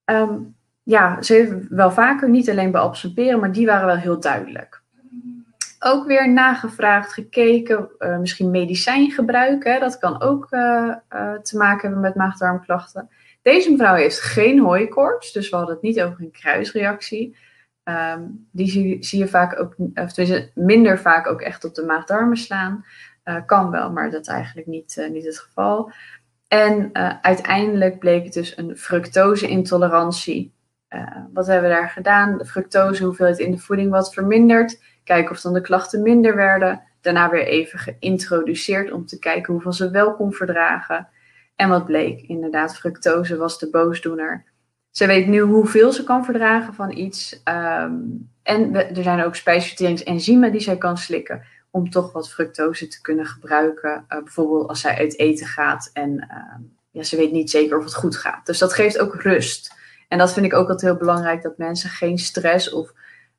Um, ja, ze wel vaker, niet alleen bij appels en peren, maar die waren wel heel duidelijk ook weer nagevraagd, gekeken, uh, misschien medicijngebruik. Hè, dat kan ook uh, uh, te maken hebben met maagdarmklachten. Deze mevrouw heeft geen hooikoorts, dus we hadden het niet over een kruisreactie. Um, die zie, zie, je vaak ook, of tenminste minder vaak ook echt op de maagdarmen slaan. kan wel, maar dat is eigenlijk niet, niet het geval. En uiteindelijk bleek het dus een fructose-intolerantie. wat hebben we daar gedaan? De fructose hoeveelheid in de voeding wat verminderd Kijken of dan de klachten minder werden. Daarna weer even geïntroduceerd om te kijken hoeveel ze wel kon verdragen. En wat bleek? Inderdaad, fructose was de boosdoener. Ze weet nu hoeveel ze kan verdragen van iets. Um, en er zijn ook spijsverteringsenzymen die zij kan slikken. Om toch wat fructose te kunnen gebruiken. Uh, bijvoorbeeld als zij uit eten gaat en uh, ja, ze weet niet zeker of het goed gaat. Dus dat geeft ook rust. En dat vind ik ook altijd heel belangrijk. Dat mensen geen stress of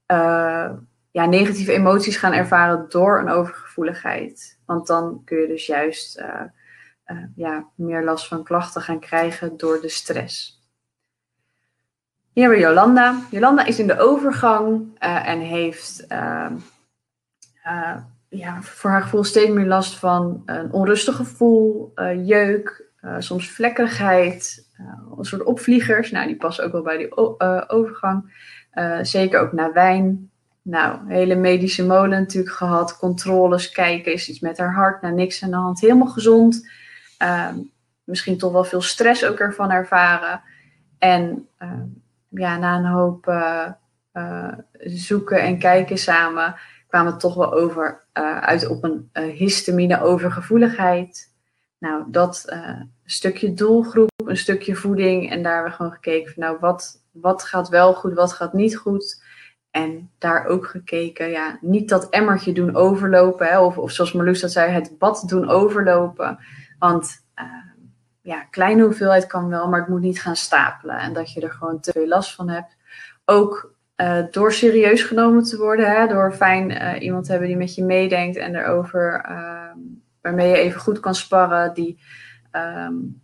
uh, ja, negatieve emoties gaan ervaren door een overgevoeligheid. Want dan kun je dus juist uh, ja, meer last van klachten gaan krijgen door de stress. Hier hebben we Jolanda. Jolanda is in de overgang en heeft ja, voor haar gevoel steeds meer last van een onrustig gevoel, jeuk, soms vlekkerigheid, een soort opvliegers. Nou, die passen ook wel bij die overgang. zeker ook naar wijn, nou, hele medische molen natuurlijk gehad. Controles, kijken, is iets met haar hart. Nou, niks aan de hand. Helemaal gezond. Uh, misschien toch wel veel stress ook ervan ervaren. En uh, ja, na een hoop zoeken en kijken samen kwamen toch wel over, uit op een histamine overgevoeligheid. Nou, dat een stukje doelgroep, een stukje voeding. En daar hebben we gewoon gekeken van nou, wat, wat gaat wel goed, wat gaat niet goed. En daar ook gekeken, ja, niet dat emmertje doen overlopen. Hè, of, of zoals Marloes dat zei, het bad doen overlopen. Want uh, ja, kleine hoeveelheid kan wel, maar het moet niet gaan stapelen. En dat je er gewoon te veel last van hebt. Ook uh, door serieus genomen te worden. Hè, door fijn uh, iemand te hebben die met je meedenkt en erover, ehm, waarmee je even goed kan sparren. Die um,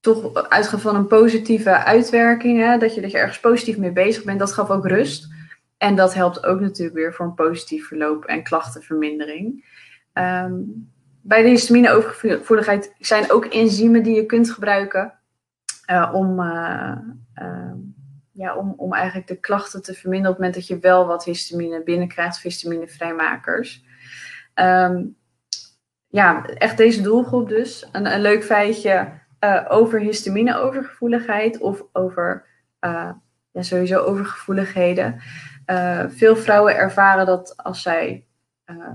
toch uitgaat van een positieve uitwerking. Hè, dat, je, dat je ergens positief mee bezig bent. Dat gaf ook rust. En dat helpt ook natuurlijk weer voor een positief verloop en klachtenvermindering. Um, bij de histamine-overgevoeligheid zijn ook enzymen die je kunt gebruiken uh, om, ja, om, om eigenlijk de klachten te verminderen op het moment dat je wel wat histamine binnenkrijgt, of histaminevrijmakers. Um, ja, echt deze doelgroep dus. Een, een leuk feitje over histamine-overgevoeligheid of over ja, sowieso overgevoeligheden. Uh, veel vrouwen ervaren dat als zij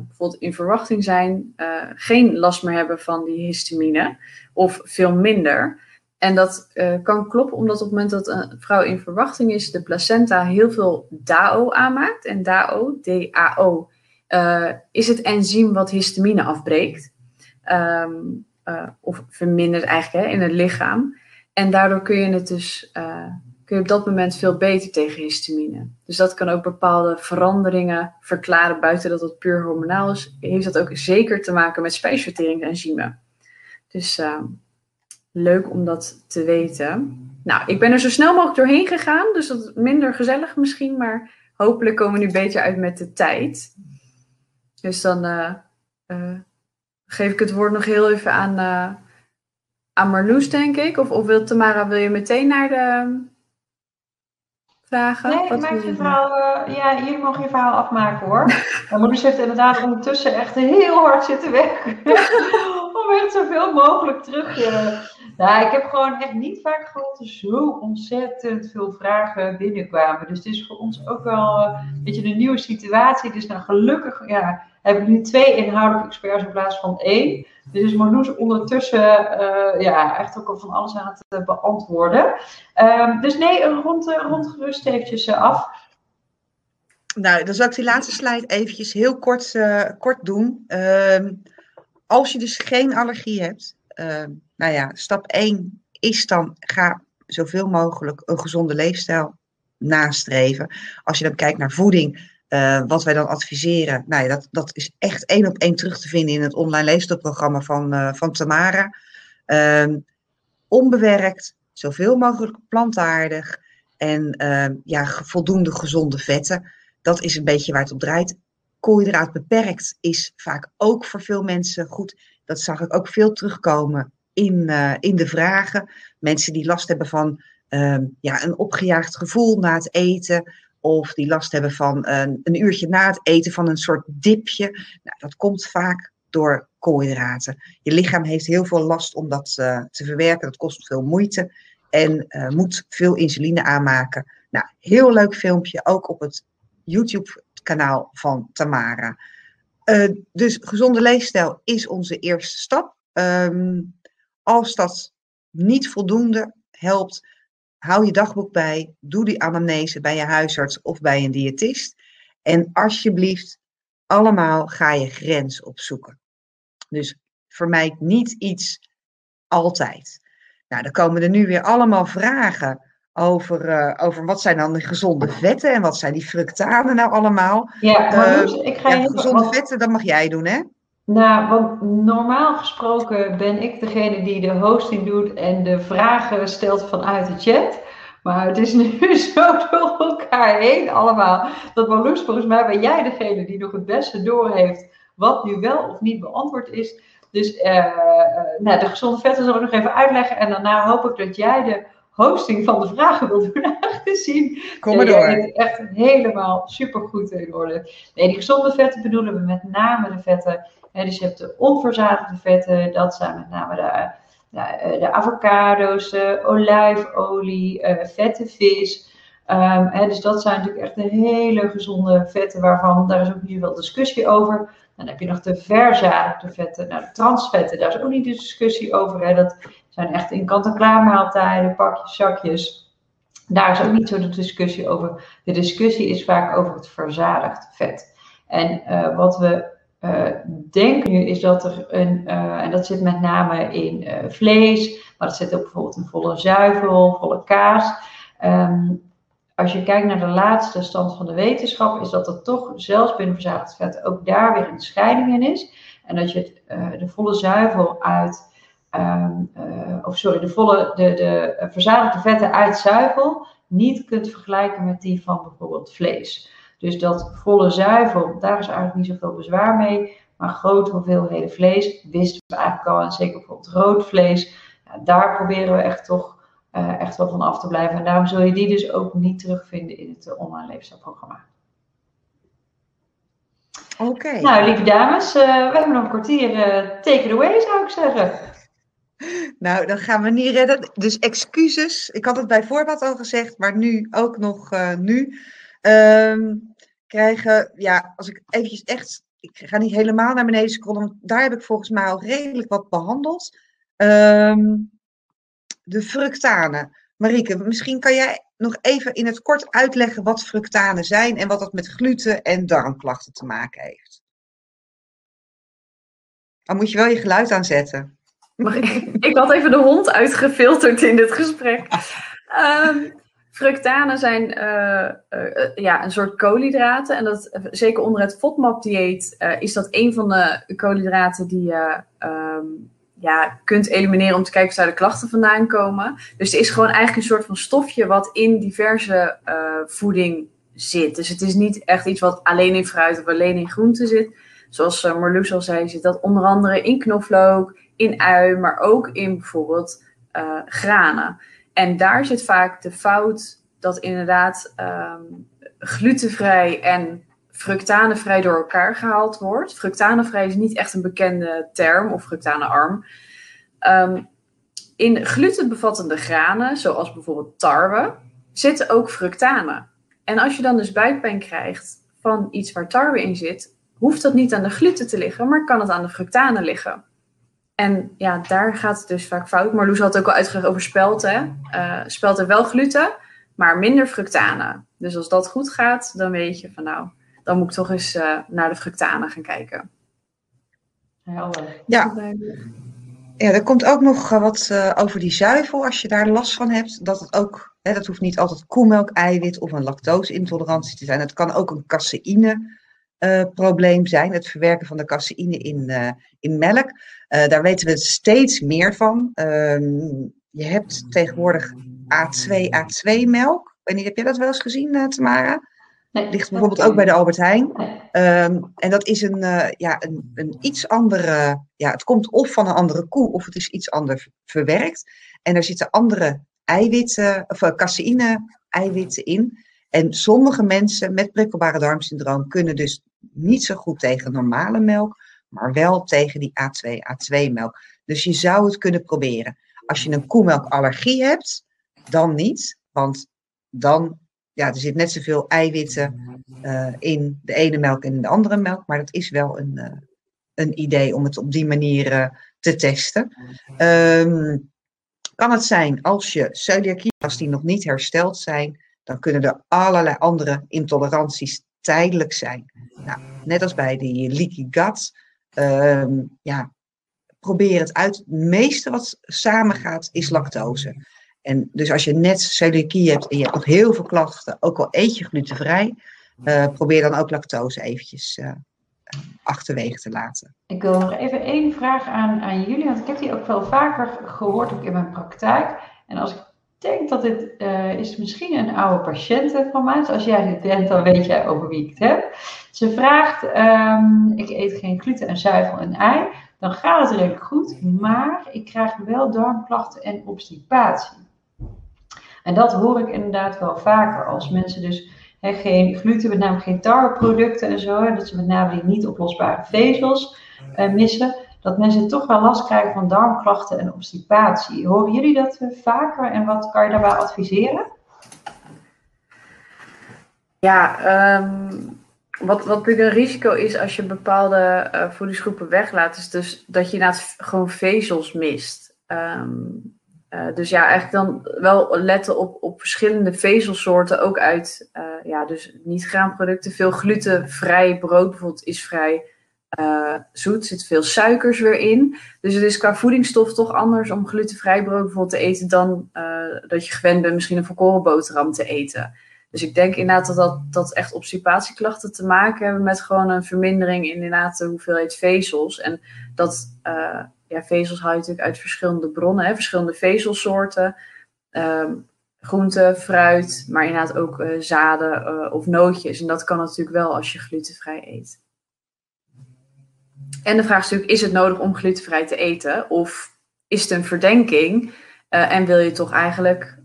bijvoorbeeld in verwachting zijn, geen last meer hebben van die histamine of veel minder. En dat kan kloppen omdat op het moment dat een vrouw in verwachting is, de placenta heel veel DAO aanmaakt. En DAO, D-A-O, is het enzym wat histamine afbreekt. Um, of vermindert eigenlijk hè, in het lichaam. En daardoor kun je het dus kun je op dat moment veel beter tegen histamine. Dus dat kan ook bepaalde veranderingen verklaren, buiten dat het puur hormonaal is, heeft dat ook zeker te maken met spijsverteringsenzymen. Dus uh, leuk om dat te weten. Nou, ik ben er zo snel mogelijk doorheen gegaan, dus dat is minder gezellig misschien, maar hopelijk komen we nu beter uit met de tijd. Dus dan eh, eh, geef ik het woord nog heel even aan, uh, aan Marloes, denk ik. Of, of wil Tamara, wil je meteen naar de vragen? Nee, Wat maak je verhaal, ja, jullie mogen je verhaal afmaken hoor. Mijn moeder heeft inderdaad ondertussen echt heel hard zitten werken. echt zoveel mogelijk terug. Nou, ik heb gewoon echt niet vaak gehad dat er zo ontzettend veel vragen binnenkwamen. Dus het is voor ons ook wel uh, een beetje een nieuwe situatie. Dus nou gelukkig ja, heb ik nu twee inhoudelijke experts in plaats van één. Dus is Marloes ondertussen uh, ja, echt ook al van alles aan het uh, beantwoorden. Um, dus nee, rond, rond gerust eventjes af. Nou, dan zal ik die laatste slide eventjes heel kort, kort doen. Um, als je dus geen allergie hebt, um, nou ja, stap 1 is dan ga zoveel mogelijk een gezonde leefstijl nastreven. Als je dan kijkt naar voeding, uh, wat wij dan adviseren, nou ja, dat, dat is echt één op één terug te vinden in het online leefstijlprogramma van, uh, van Tamara. Um, onbewerkt, zoveel mogelijk plantaardig en uh, ja, voldoende gezonde vetten. Dat is een beetje waar het op draait. Koolhydraat beperkt is vaak ook voor veel mensen goed. Dat zag ik ook veel terugkomen in, in de vragen. Mensen die last hebben van ja, een opgejaagd gevoel na het eten of die last hebben van een, een, uurtje na het eten van een soort dipje. Nou, dat komt vaak door koolhydraten. Je lichaam heeft heel veel last om dat uh, te verwerken. Dat kost veel moeite en uh, moet veel insuline aanmaken. Nou, heel leuk filmpje, ook op het YouTube-kanaal van Tamara. Uh, dus gezonde leefstijl is onze eerste stap. Um, als dat niet voldoende helpt, hou je dagboek bij, doe die anamnese bij je huisarts of bij een diëtist. En alsjeblieft, allemaal ga je grens opzoeken. Dus vermijd niet iets altijd. Nou, dan komen er nu weer allemaal vragen over, uh, over wat zijn dan de gezonde vetten en wat zijn die fructanen nou allemaal. Ja, maar uh, ik ga ja, gezonde wat... vetten, dat mag jij doen, hè? Nou, want normaal gesproken ben ik degene die de hosting doet en de vragen stelt vanuit de chat. Maar het is nu zo door elkaar heen allemaal. Dat Marloes, volgens mij ben jij degene die nog het beste doorheeft wat nu wel of niet beantwoord is. Dus uh, nou, de gezonde vetten zal ik nog even uitleggen. En daarna hoop ik dat jij de hosting van de vragen wil doen. Aangezien Kom maar door. het echt helemaal supergoed in orde. Nee, die gezonde vetten bedoelen we met name de vetten. Hè, dus je hebt de onverzadigde vetten. Dat zijn met name de nou, de avocado's, de olijfolie, uh, vette vis. Um, hè, dus dat zijn natuurlijk echt de hele gezonde vetten waarvan, daar is ook niet veel discussie over. Dan heb je nog de verzadigde vetten, nou de transvetten, daar is ook niet de discussie over. Hè. Dat zijn echt in kant-en-klaar maaltijden, pakjes, zakjes. Daar is ook niet zo de discussie over. De discussie is vaak over het verzadigd vet. En uh, wat we uh, denk nu is dat er een, uh, en dat zit met name in vlees, maar dat zit ook bijvoorbeeld in volle zuivel, volle kaas. Um, als je kijkt naar de laatste stand van de wetenschap, is dat er toch zelfs binnen verzadigd vet ook daar weer een scheiding in is. En dat je het, de volle zuivel uit, um, of sorry, de, volle, de, de verzadigde vetten uit zuivel niet kunt vergelijken met die van bijvoorbeeld vlees. Dus dat volle zuivel, daar is eigenlijk niet zoveel bezwaar mee. Maar grote hoeveelheden vlees, wisten we eigenlijk al. En zeker bijvoorbeeld rood vlees. Ja, daar proberen we echt toch uh, echt wel van af te blijven. En daarom zul je die dus ook niet terugvinden in het uh, online leefstijlprogramma. Oké. Okay. Nou, lieve dames, uh, we hebben nog een kwartier. take it away, zou ik zeggen. Nou, dat gaan we niet redden. Dus excuses. Ik had het bij voorbaat al gezegd, maar nu ook nog nu. Um, krijgen, ja, als ik eventjes echt, ik ga niet helemaal naar beneden scrollen, want daar heb ik volgens mij al redelijk wat behandeld. Um, de fructanen. Marieke, misschien kan jij nog even in het kort uitleggen wat fructanen zijn en wat dat met gluten en darmklachten te maken heeft. Dan moet je wel je geluid aanzetten. Maar ik, ik had even de hond uitgefilterd in dit gesprek. Um, Fructanen zijn uh, uh, ja, een soort koolhydraten. En dat, zeker onder het FODMAP-dieet is dat een van de koolhydraten die je um, ja, kunt elimineren om te kijken of daar de klachten vandaan komen. Dus het is gewoon eigenlijk een soort van stofje wat in diverse voeding zit. Dus het is niet echt iets wat alleen in fruit of alleen in groente zit. zoals uh, Marloes al zei, zit dat onder andere in knoflook, in ui, maar ook in bijvoorbeeld uh, granen. En daar zit vaak de fout dat inderdaad um, glutenvrij en fructanevrij door elkaar gehaald wordt. Fructanevrij is niet echt een bekende term of fructanearm. Um, in glutenbevattende granen, zoals bijvoorbeeld tarwe, zitten ook fructanen. En als je dan dus buikpijn krijgt van iets waar tarwe in zit, hoeft dat niet aan de gluten te liggen, maar kan het aan de fructanen liggen. En ja, daar gaat het dus vaak fout. Marloes had ook al uitgelegd over spelten. Uh, spelten wel gluten, maar minder fructanen. Dus als dat goed gaat, dan weet je van nou, dan moet ik toch eens uh, naar de fructanen gaan kijken. Helder. Ja. Ja, er komt ook nog uh, wat uh, over die zuivel, als je daar last van hebt. Dat het ook, hè, dat hoeft niet altijd koemelk, eiwit of een lactose-intolerantie te zijn. Het kan ook een caseïne-probleem uh, zijn, het verwerken van de caseïne in, in melk. daar weten we steeds meer van. je hebt tegenwoordig A2, A2-melk. Ik weet niet, heb jij dat wel eens gezien, Tamara? Nee, ligt bijvoorbeeld ook bij de Albert Heijn. Um, en dat is een, uh, ja, een, een, iets andere. Ja, het komt of van een andere koe of het is iets anders verwerkt. En er zitten andere eiwitten, of uh, caseïne-eiwitten in. En sommige mensen met prikkelbare darmsyndroom kunnen dus niet zo goed tegen normale melk, maar wel tegen die A2, A2-melk. Dus je zou het kunnen proberen. Als je een koemelkallergie hebt, dan niet, want dan ja, er zit net zoveel eiwitten uh, in de ene melk en in de andere melk, maar dat is wel een, uh, een idee om het op die manier uh, te testen. Um, kan het zijn als je celiakie, als die nog niet hersteld zijn, dan kunnen er allerlei andere intoleranties tijdelijk zijn. Nou, net als bij die leaky gut, um, ja, probeer het uit. Het meeste wat samengaat is lactose. En dus als je net celiakie hebt en je hebt nog heel veel klachten, ook al eet je glutenvrij, uh, probeer dan ook lactose eventjes uh, achterwege te laten. Ik wil nog even één vraag aan, aan jullie, want ik heb die ook wel vaker gehoord, ook in mijn praktijk. En als ik denk dat dit uh, is misschien een oude patiënte van mij, dus als jij dit bent, dan weet jij over wie ik het heb. Ze vraagt, um, ik eet geen gluten en zuivel en ei, dan gaat het redelijk goed, maar ik krijg wel darmklachten en obstipatie. En dat hoor ik inderdaad wel vaker als mensen dus geen gluten, met name geen tarweproducten en zo, dat ze met name die niet oplosbare vezels uh, missen, dat mensen toch wel last krijgen van darmklachten en obstipatie. Horen jullie dat uh, vaker en wat kan je daarbij adviseren? Ja, um, wat, wat een risico is als je bepaalde uh, voedingsgroepen weglaat, is dus dat je inderdaad gewoon vezels mist. Um, uh, dus ja, eigenlijk dan wel letten op, op verschillende vezelsoorten, ook uit uh, ja, dus niet-graanproducten. Veel glutenvrij brood bijvoorbeeld is vrij uh, zoet, zit veel suikers weer in. Dus het is qua voedingsstof toch anders om glutenvrij brood bijvoorbeeld te eten dan dat je gewend bent misschien een volkoren boterham te eten. Dus ik denk inderdaad dat, dat, dat echt obstipatieklachten te maken hebben met gewoon een vermindering in inderdaad de hoeveelheid vezels. En dat ja, vezels haal je natuurlijk uit verschillende bronnen, hè, verschillende vezelsoorten. Um, groente, fruit, maar inderdaad ook uh, zaden uh, of nootjes. En dat kan natuurlijk wel als je glutenvrij eet. En de vraag is natuurlijk, is het nodig om glutenvrij te eten? Of is het een verdenking uh, en wil je toch eigenlijk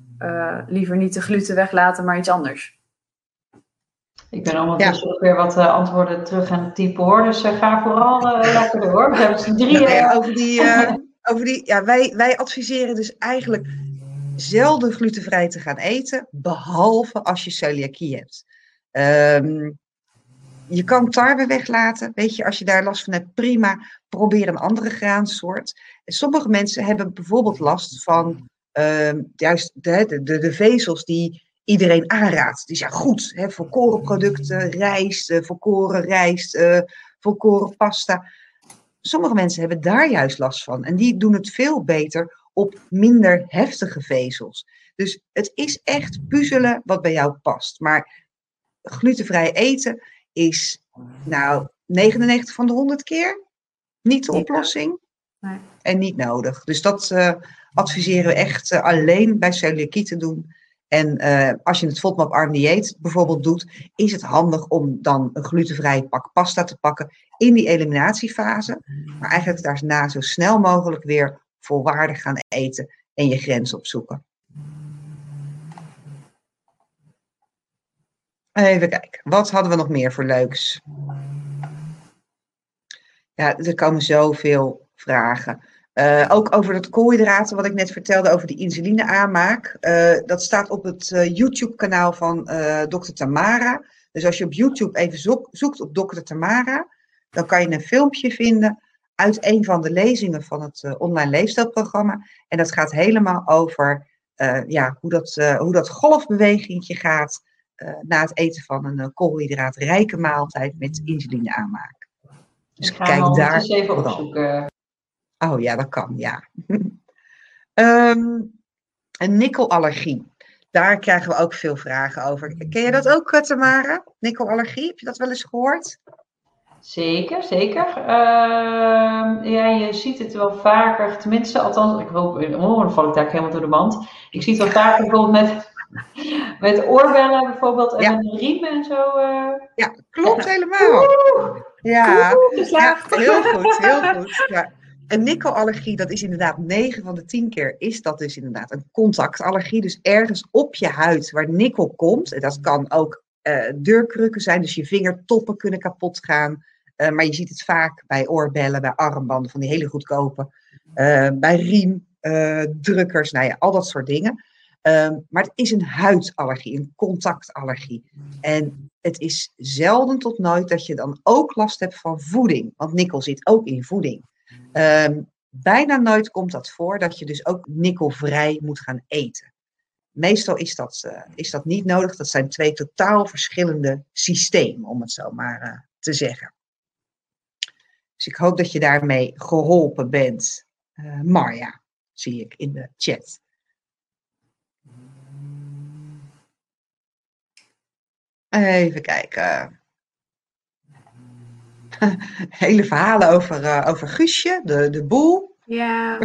liever niet de gluten weglaten, maar iets anders? Ik ben allemaal ja. dus ook weer wat uh, antwoorden terug aan het type hoor. Dus uh, ga vooral uh, lekker door. We hebben drie. Nee, over die, over die, ja, wij, wij adviseren dus eigenlijk zelden glutenvrij te gaan eten, behalve als je celiakie hebt. Um, je kan tarwe weglaten. Weet je, als je daar last van hebt, prima. Probeer een andere graansoort. En sommige mensen hebben bijvoorbeeld last van um, juist de, de, de, de vezels die iedereen aanraadt. Die zijn goed, hè, volkorenproducten, rijst, uh, volkoren rijst, uh, volkoren pasta. Sommige mensen hebben daar juist last van en die doen het veel beter op minder heftige vezels. Dus het is echt puzzelen wat bij jou past. Maar glutenvrij eten is nou 99 van de 100 keer niet de oplossing nee. en niet nodig. Dus dat uh, adviseren we echt alleen bij celiakie te doen En uh, als je het FODMAP Arm dieet bijvoorbeeld doet, is het handig om dan een glutenvrij pak pasta te pakken in die eliminatiefase. Maar eigenlijk daarna zo snel mogelijk weer volwaardig gaan eten en je grens opzoeken. Even kijken, wat hadden we nog meer voor leuks? Ja, er komen zoveel vragen. Uh, ook over het koolhydraten, wat ik net vertelde over die insuline aanmaak. Uh, dat staat op het uh, YouTube-kanaal van Dr. Tamara. Dus als je op YouTube even zoek, zoekt op Dr. Tamara, dan kan je een filmpje vinden uit een van de lezingen van het online leefstijlprogramma. En dat gaat helemaal over ja, hoe, dat, hoe dat golfbewegingje gaat na het eten van een koolhydraatrijke maaltijd met insuline aanmaak. Dus kijk daar. Eens even opzoeken. Oh ja, dat kan, ja. um, een nikkelallergie. Daar krijgen we ook veel vragen over. Ken je dat ook, eh, Tamara? Nikkelallergie, heb je dat wel eens gehoord? Zeker, zeker. Uh, ja, je ziet het wel vaker, tenminste, althans, ik hoop, oh, dan val ik daar helemaal door de mand. Ik zie het wel vaker bijvoorbeeld met, met oorbellen bijvoorbeeld en met riemen en zo. Uh. Ja, klopt helemaal. ja, ja, heel goed, heel goed. Ja. Een nikkelallergie, dat is inderdaad 9 van de 10 keer, is dat dus inderdaad een contactallergie. Dus ergens op je huid waar nikkel komt. En dat kan ook uh, deurkrukken zijn, dus je vingertoppen kunnen kapot gaan. Uh, maar je ziet het vaak bij oorbellen, bij armbanden, van die hele goedkope. Uh, bij riemdrukkers, nou ja, al dat soort dingen. Ehm, maar het is een huidallergie, een contactallergie. En het is zelden tot nooit dat je dan ook last hebt van voeding. Want nikkel zit ook in voeding. Um, bijna nooit komt dat voor dat je dus ook nikkelvrij moet gaan eten. Meestal is dat, uh, is dat niet nodig. Dat zijn twee totaal verschillende systemen, om het zo maar uh, te zeggen. Dus ik hoop dat je daarmee geholpen bent. Uh, Marja, zie ik in de chat. Even kijken. hele verhalen over, uh, over Guusje, de, de boel. Ja.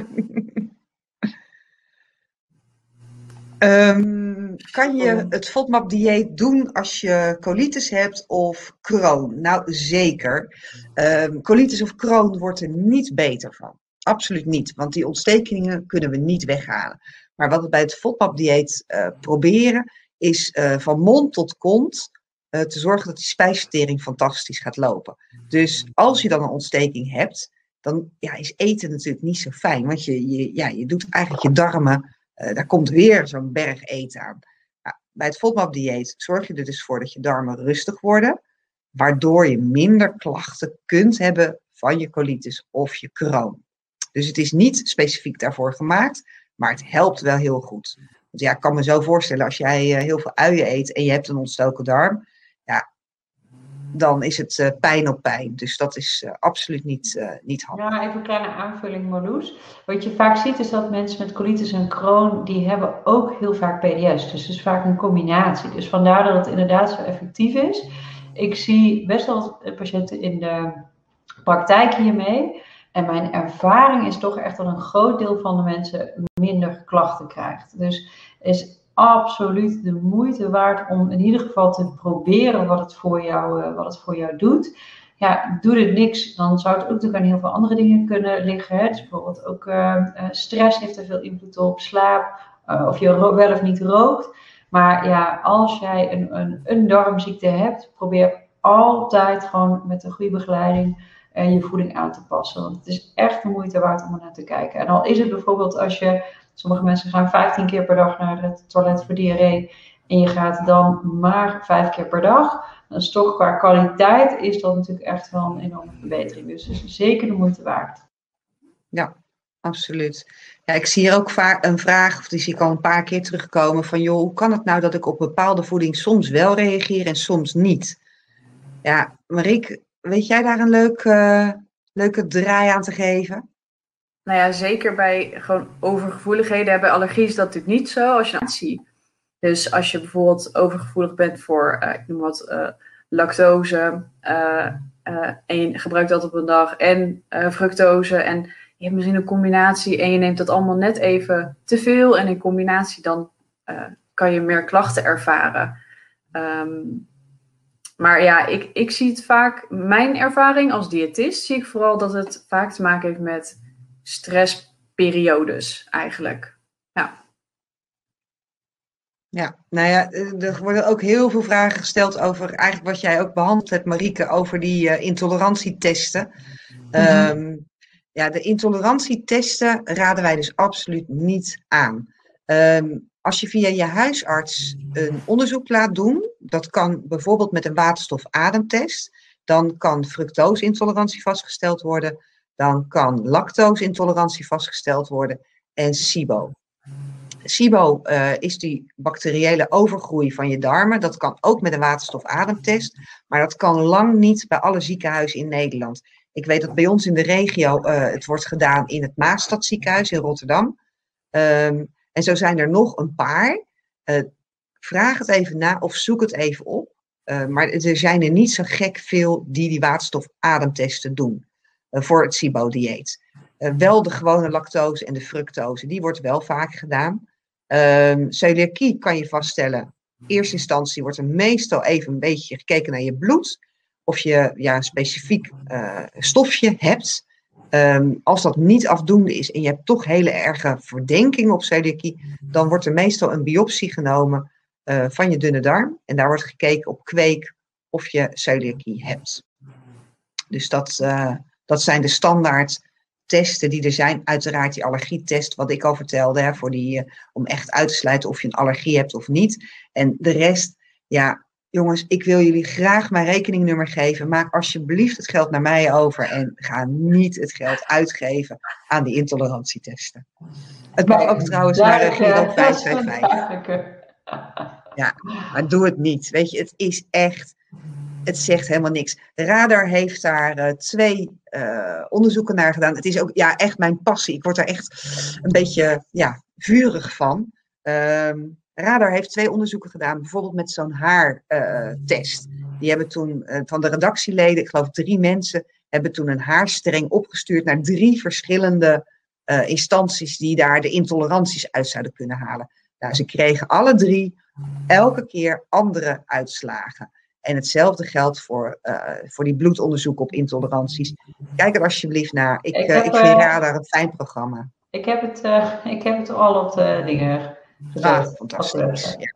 um, kan je oh. het FODMAP-dieet doen als je colitis hebt of Crohn? Nou, zeker. Um, colitis of Crohn wordt er niet beter van. Absoluut niet, want die ontstekingen kunnen we niet weghalen. Maar wat we bij het FODMAP-dieet uh, proberen, is uh, van mond tot kont uh, te zorgen dat die spijsvertering fantastisch gaat lopen. Dus als je dan een ontsteking hebt, dan ja, is eten natuurlijk niet zo fijn. Want je, je, ja, je doet eigenlijk je darmen, uh, daar komt weer zo'n berg eten aan. Nou, bij het FODMAP-dieet zorg je er dus voor dat je darmen rustig worden, waardoor je minder klachten kunt hebben van je colitis of je Crohn. Dus het is niet specifiek daarvoor gemaakt, maar het helpt wel heel goed. Want ja, ik kan me zo voorstellen, als jij uh, heel veel uien eet en je hebt een ontstoken darm, ja, dan is het uh, pijn op pijn. Dus dat is uh, absoluut niet, uh, niet handig. Ja, even een kleine aanvulling, Marloes. Wat je vaak ziet is dat mensen met colitis en Crohn, die hebben ook heel vaak PDS. Dus het is vaak een combinatie. Dus vandaar dat het inderdaad zo effectief is. Ik zie best wel patiënten in de praktijk hiermee. En mijn ervaring is toch echt dat een groot deel van de mensen minder klachten krijgt. Dus is absoluut de moeite waard om in ieder geval te proberen wat het voor jou, uh, wat het voor jou doet. Ja, doet het niks, dan zou het ook natuurlijk aan heel veel andere dingen kunnen liggen. Hè? Dus bijvoorbeeld ook uh, stress heeft er veel invloed op, slaap, of je wel of niet rookt. Maar ja, als jij een, een, een darmziekte hebt, probeer altijd gewoon met een goede begeleiding en je voeding aan te passen. Want het is echt de moeite waard om er naar te kijken. En al is het bijvoorbeeld als je Sommige mensen gaan 15 keer per dag naar het toilet voor diarree. En je gaat dan maar vijf keer per dag. Dan is toch qua kwaliteit is dat natuurlijk echt wel een enorme verbetering. Dus het is zeker de moeite waard. Ja, absoluut. Ja, ik zie hier ook vaak een vraag, of die zie ik al een paar keer terugkomen, van joh, hoe kan het nou dat ik op bepaalde voeding soms wel reageer en soms niet? Ja, Marieke, weet jij daar een leuke, leuke draai aan te geven? Nou ja, zeker bij gewoon overgevoeligheden. Bij allergie is dat natuurlijk niet zo als je. Dus als je bijvoorbeeld overgevoelig bent voor, uh, ik noem wat, uh, lactose. Uh, en je gebruikt dat op een dag. En fructose. En je hebt misschien een combinatie. En je neemt dat allemaal net even te veel. En in combinatie dan kan je meer klachten ervaren. Ehm, maar ja, ik, ik zie het vaak, mijn ervaring als diëtist, zie ik vooral dat het vaak te maken heeft met stressperiodes eigenlijk. Ja. Ja, nou ja, eh, er worden ook heel veel vragen gesteld over eigenlijk wat jij ook behandeld hebt, Marieke, over die uh, intolerantietesten. Mm ja, de intolerantietesten raden wij dus absoluut niet aan. Um, als je via je huisarts een onderzoek laat doen, dat kan bijvoorbeeld met een waterstofademtest, dan kan fructose-intolerantie vastgesteld worden, dan kan lactose-intolerantie vastgesteld worden en SIBO. SIBO uh, is die bacteriële overgroei van je darmen. Dat kan ook met een waterstofademtest, maar dat kan lang niet bij alle ziekenhuizen in Nederland. Ik weet dat bij ons in de regio uh, het wordt gedaan in het Maastadziekenhuis in Rotterdam. Um, en zo zijn er nog een paar. Uh, vraag het even na of zoek het even op. Maar er zijn er niet zo gek veel die die waterstofademtesten doen voor het SIBO-dieet. wel de gewone lactose en de fructose, die wordt wel vaak gedaan. Um, celiakie kan je vaststellen. In eerste instantie wordt er meestal even een beetje gekeken naar je bloed. Of je ja, een specifiek stofje hebt. Um, als dat niet afdoende is en je hebt toch hele erge verdenkingen op celiakie, dan wordt er meestal een biopsie genomen van je dunne darm. En daar wordt gekeken op kweek of je celiakie hebt. Dus dat, dat zijn de standaard testen die er zijn. Uiteraard die allergietest, wat ik al vertelde, hè, voor die, uh, om echt uit te sluiten of je een allergie hebt of niet. En de rest, ja, jongens, ik wil jullie graag mijn rekeningnummer geven. Maak alsjeblieft het geld naar mij over en ga niet het geld uitgeven aan die intolerantietesten. Het mag ook trouwens naar een Giro 525. Ja, maar doe het niet. Weet je, het is echt, het zegt helemaal niks. Radar heeft daar uh, twee uh, onderzoeken naar gedaan. Het is ook ja, echt mijn passie. Ik word daar echt een beetje ja, vurig van. Um, Radar heeft twee onderzoeken gedaan, bijvoorbeeld met zo'n haartest. Die hebben toen uh, van de redactieleden, ik geloof drie mensen, hebben toen een haarstreng opgestuurd naar drie verschillende uh, instanties die daar de intoleranties uit zouden kunnen halen. Nou, ze kregen alle drie elke keer andere uitslagen. En hetzelfde geldt voor, voor die bloedonderzoeken op intoleranties. Kijk er alsjeblieft naar. Ik, ik, heb, ik vind Radar een fijn programma. Ik heb het, ik heb het al op de dingen Ah, fantastisch. Ja.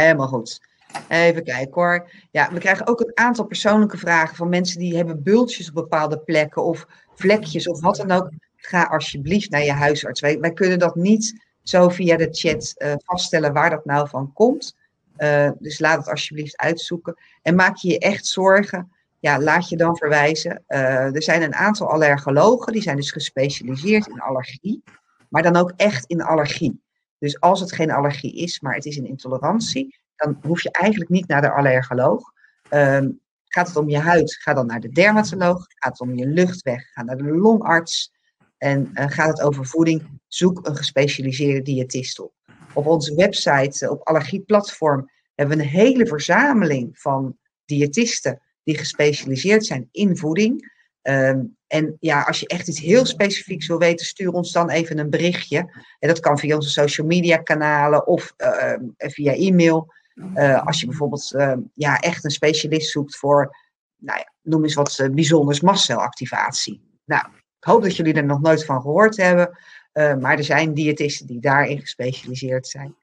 Helemaal goed. Even kijken hoor. Ja, we krijgen ook een aantal persoonlijke vragen van mensen die hebben bultjes op bepaalde plekken of vlekjes of wat dan ook. Ga alsjeblieft naar je huisarts. Wij, wij kunnen dat niet zo via de chat uh, vaststellen waar dat nou van komt. Uh, dus laat het alsjeblieft uitzoeken. En maak je je echt zorgen, ja, laat je dan verwijzen. Uh, er zijn een aantal allergologen, die zijn dus gespecialiseerd in allergie, maar dan ook echt in allergie. Dus als het geen allergie is, maar het is een intolerantie, dan hoef je eigenlijk niet naar de allergoloog. Um, gaat het om je huid, ga dan naar de dermatoloog. Gaat het om je luchtweg, ga naar de longarts. En uh, gaat het over voeding, zoek een gespecialiseerde diëtist op. Op onze website, uh, op Allergieplatform, hebben we een hele verzameling van diëtisten die gespecialiseerd zijn in voeding. Um, en ja, als je echt iets heel specifieks wil weten, stuur ons dan even een berichtje. En dat kan via onze social media kanalen of uh, via e-mail. Uh, als je bijvoorbeeld uh, ja, echt een specialist zoekt voor, nou ja, noem eens wat bijzonders, mastcelactivatie. Nou, ik hoop dat jullie er nog nooit van gehoord hebben. Maar er zijn diëtisten die daarin gespecialiseerd zijn.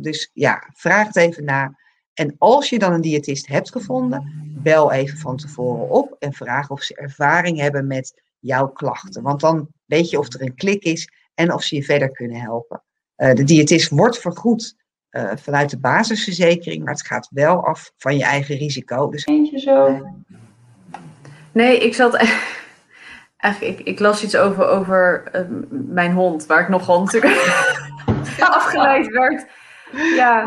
dus ja, vraag het even na. En als je dan een diëtist hebt gevonden, bel even van tevoren op en vraag of ze ervaring hebben met jouw klachten. Want dan weet je of er een klik is en of ze je verder kunnen helpen. Uh, de diëtist wordt vergoed uh, vanuit de basisverzekering, maar het gaat wel af van je eigen risico. Dus... Eentje zo. Nee, ik zat. Eigenlijk, ik, ik las iets over, over uh, mijn hond, waar ik nogal natuurlijk afgeleid werd. Ja.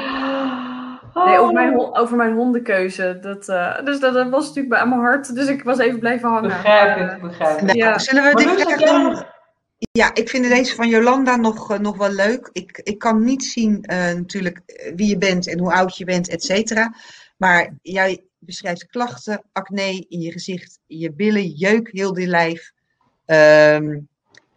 Nee, over mijn, Oh. over mijn hondenkeuze. Dat, uh, dus dat, dat was natuurlijk bij mijn hart. Dus ik was even blijven hangen. Begrijp ik, begrijp ik. Nou, Ja. Zullen we dit vraag Ja, ik vind deze van Jolanda nog, eh, nog wel leuk. Ik, ik kan niet zien eh, natuurlijk eh, wie je bent en hoe oud je bent, et cetera. Maar jij beschrijft klachten, acne in je gezicht, in je billen, jeuk heel je lijf. Ehm,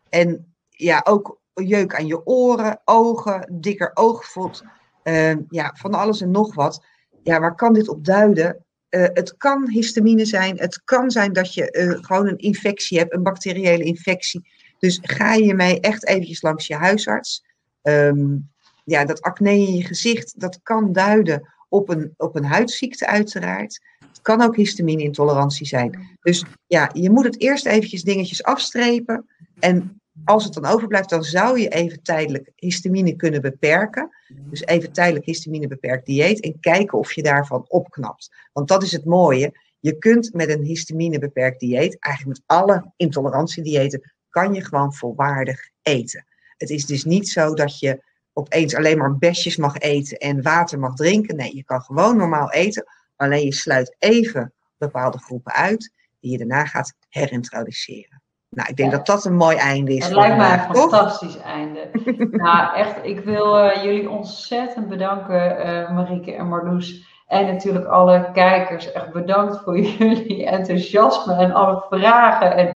en ja, ook jeuk aan je oren, ogen, dikker oogvod. Ehm, ja, van alles en nog wat. Ja, waar kan dit op duiden? Eh, het kan histamine zijn. Het kan zijn dat je eh, gewoon een infectie hebt, een bacteriële infectie. Dus ga je mee echt eventjes langs je huisarts. Ehm, ja, dat acne in je gezicht, dat kan duiden op een, op een huidziekte uiteraard. Kan ook histamine-intolerantie zijn. Dus ja, je moet het eerst eventjes dingetjes afstrepen. En als het dan overblijft, dan zou je even tijdelijk histamine kunnen beperken. Dus even tijdelijk histamine beperkt dieet en kijken of je daarvan opknapt. Want dat is het mooie. Je kunt met een histamine beperkt dieet, eigenlijk met alle intolerantiediëten, kan je gewoon volwaardig eten. Het is dus niet zo dat je opeens alleen maar besjes mag eten en water mag drinken. Nee, je kan gewoon normaal eten. Alleen je sluit even bepaalde groepen uit die je daarna gaat herintroduceren. Nou, ik denk dat dat een mooi einde is. Het lijkt mij een fantastisch einde. nou, echt, ik wil uh, jullie ontzettend bedanken, uh, Marieke en Marloes. En natuurlijk alle kijkers. Echt bedankt voor jullie enthousiasme en alle vragen. En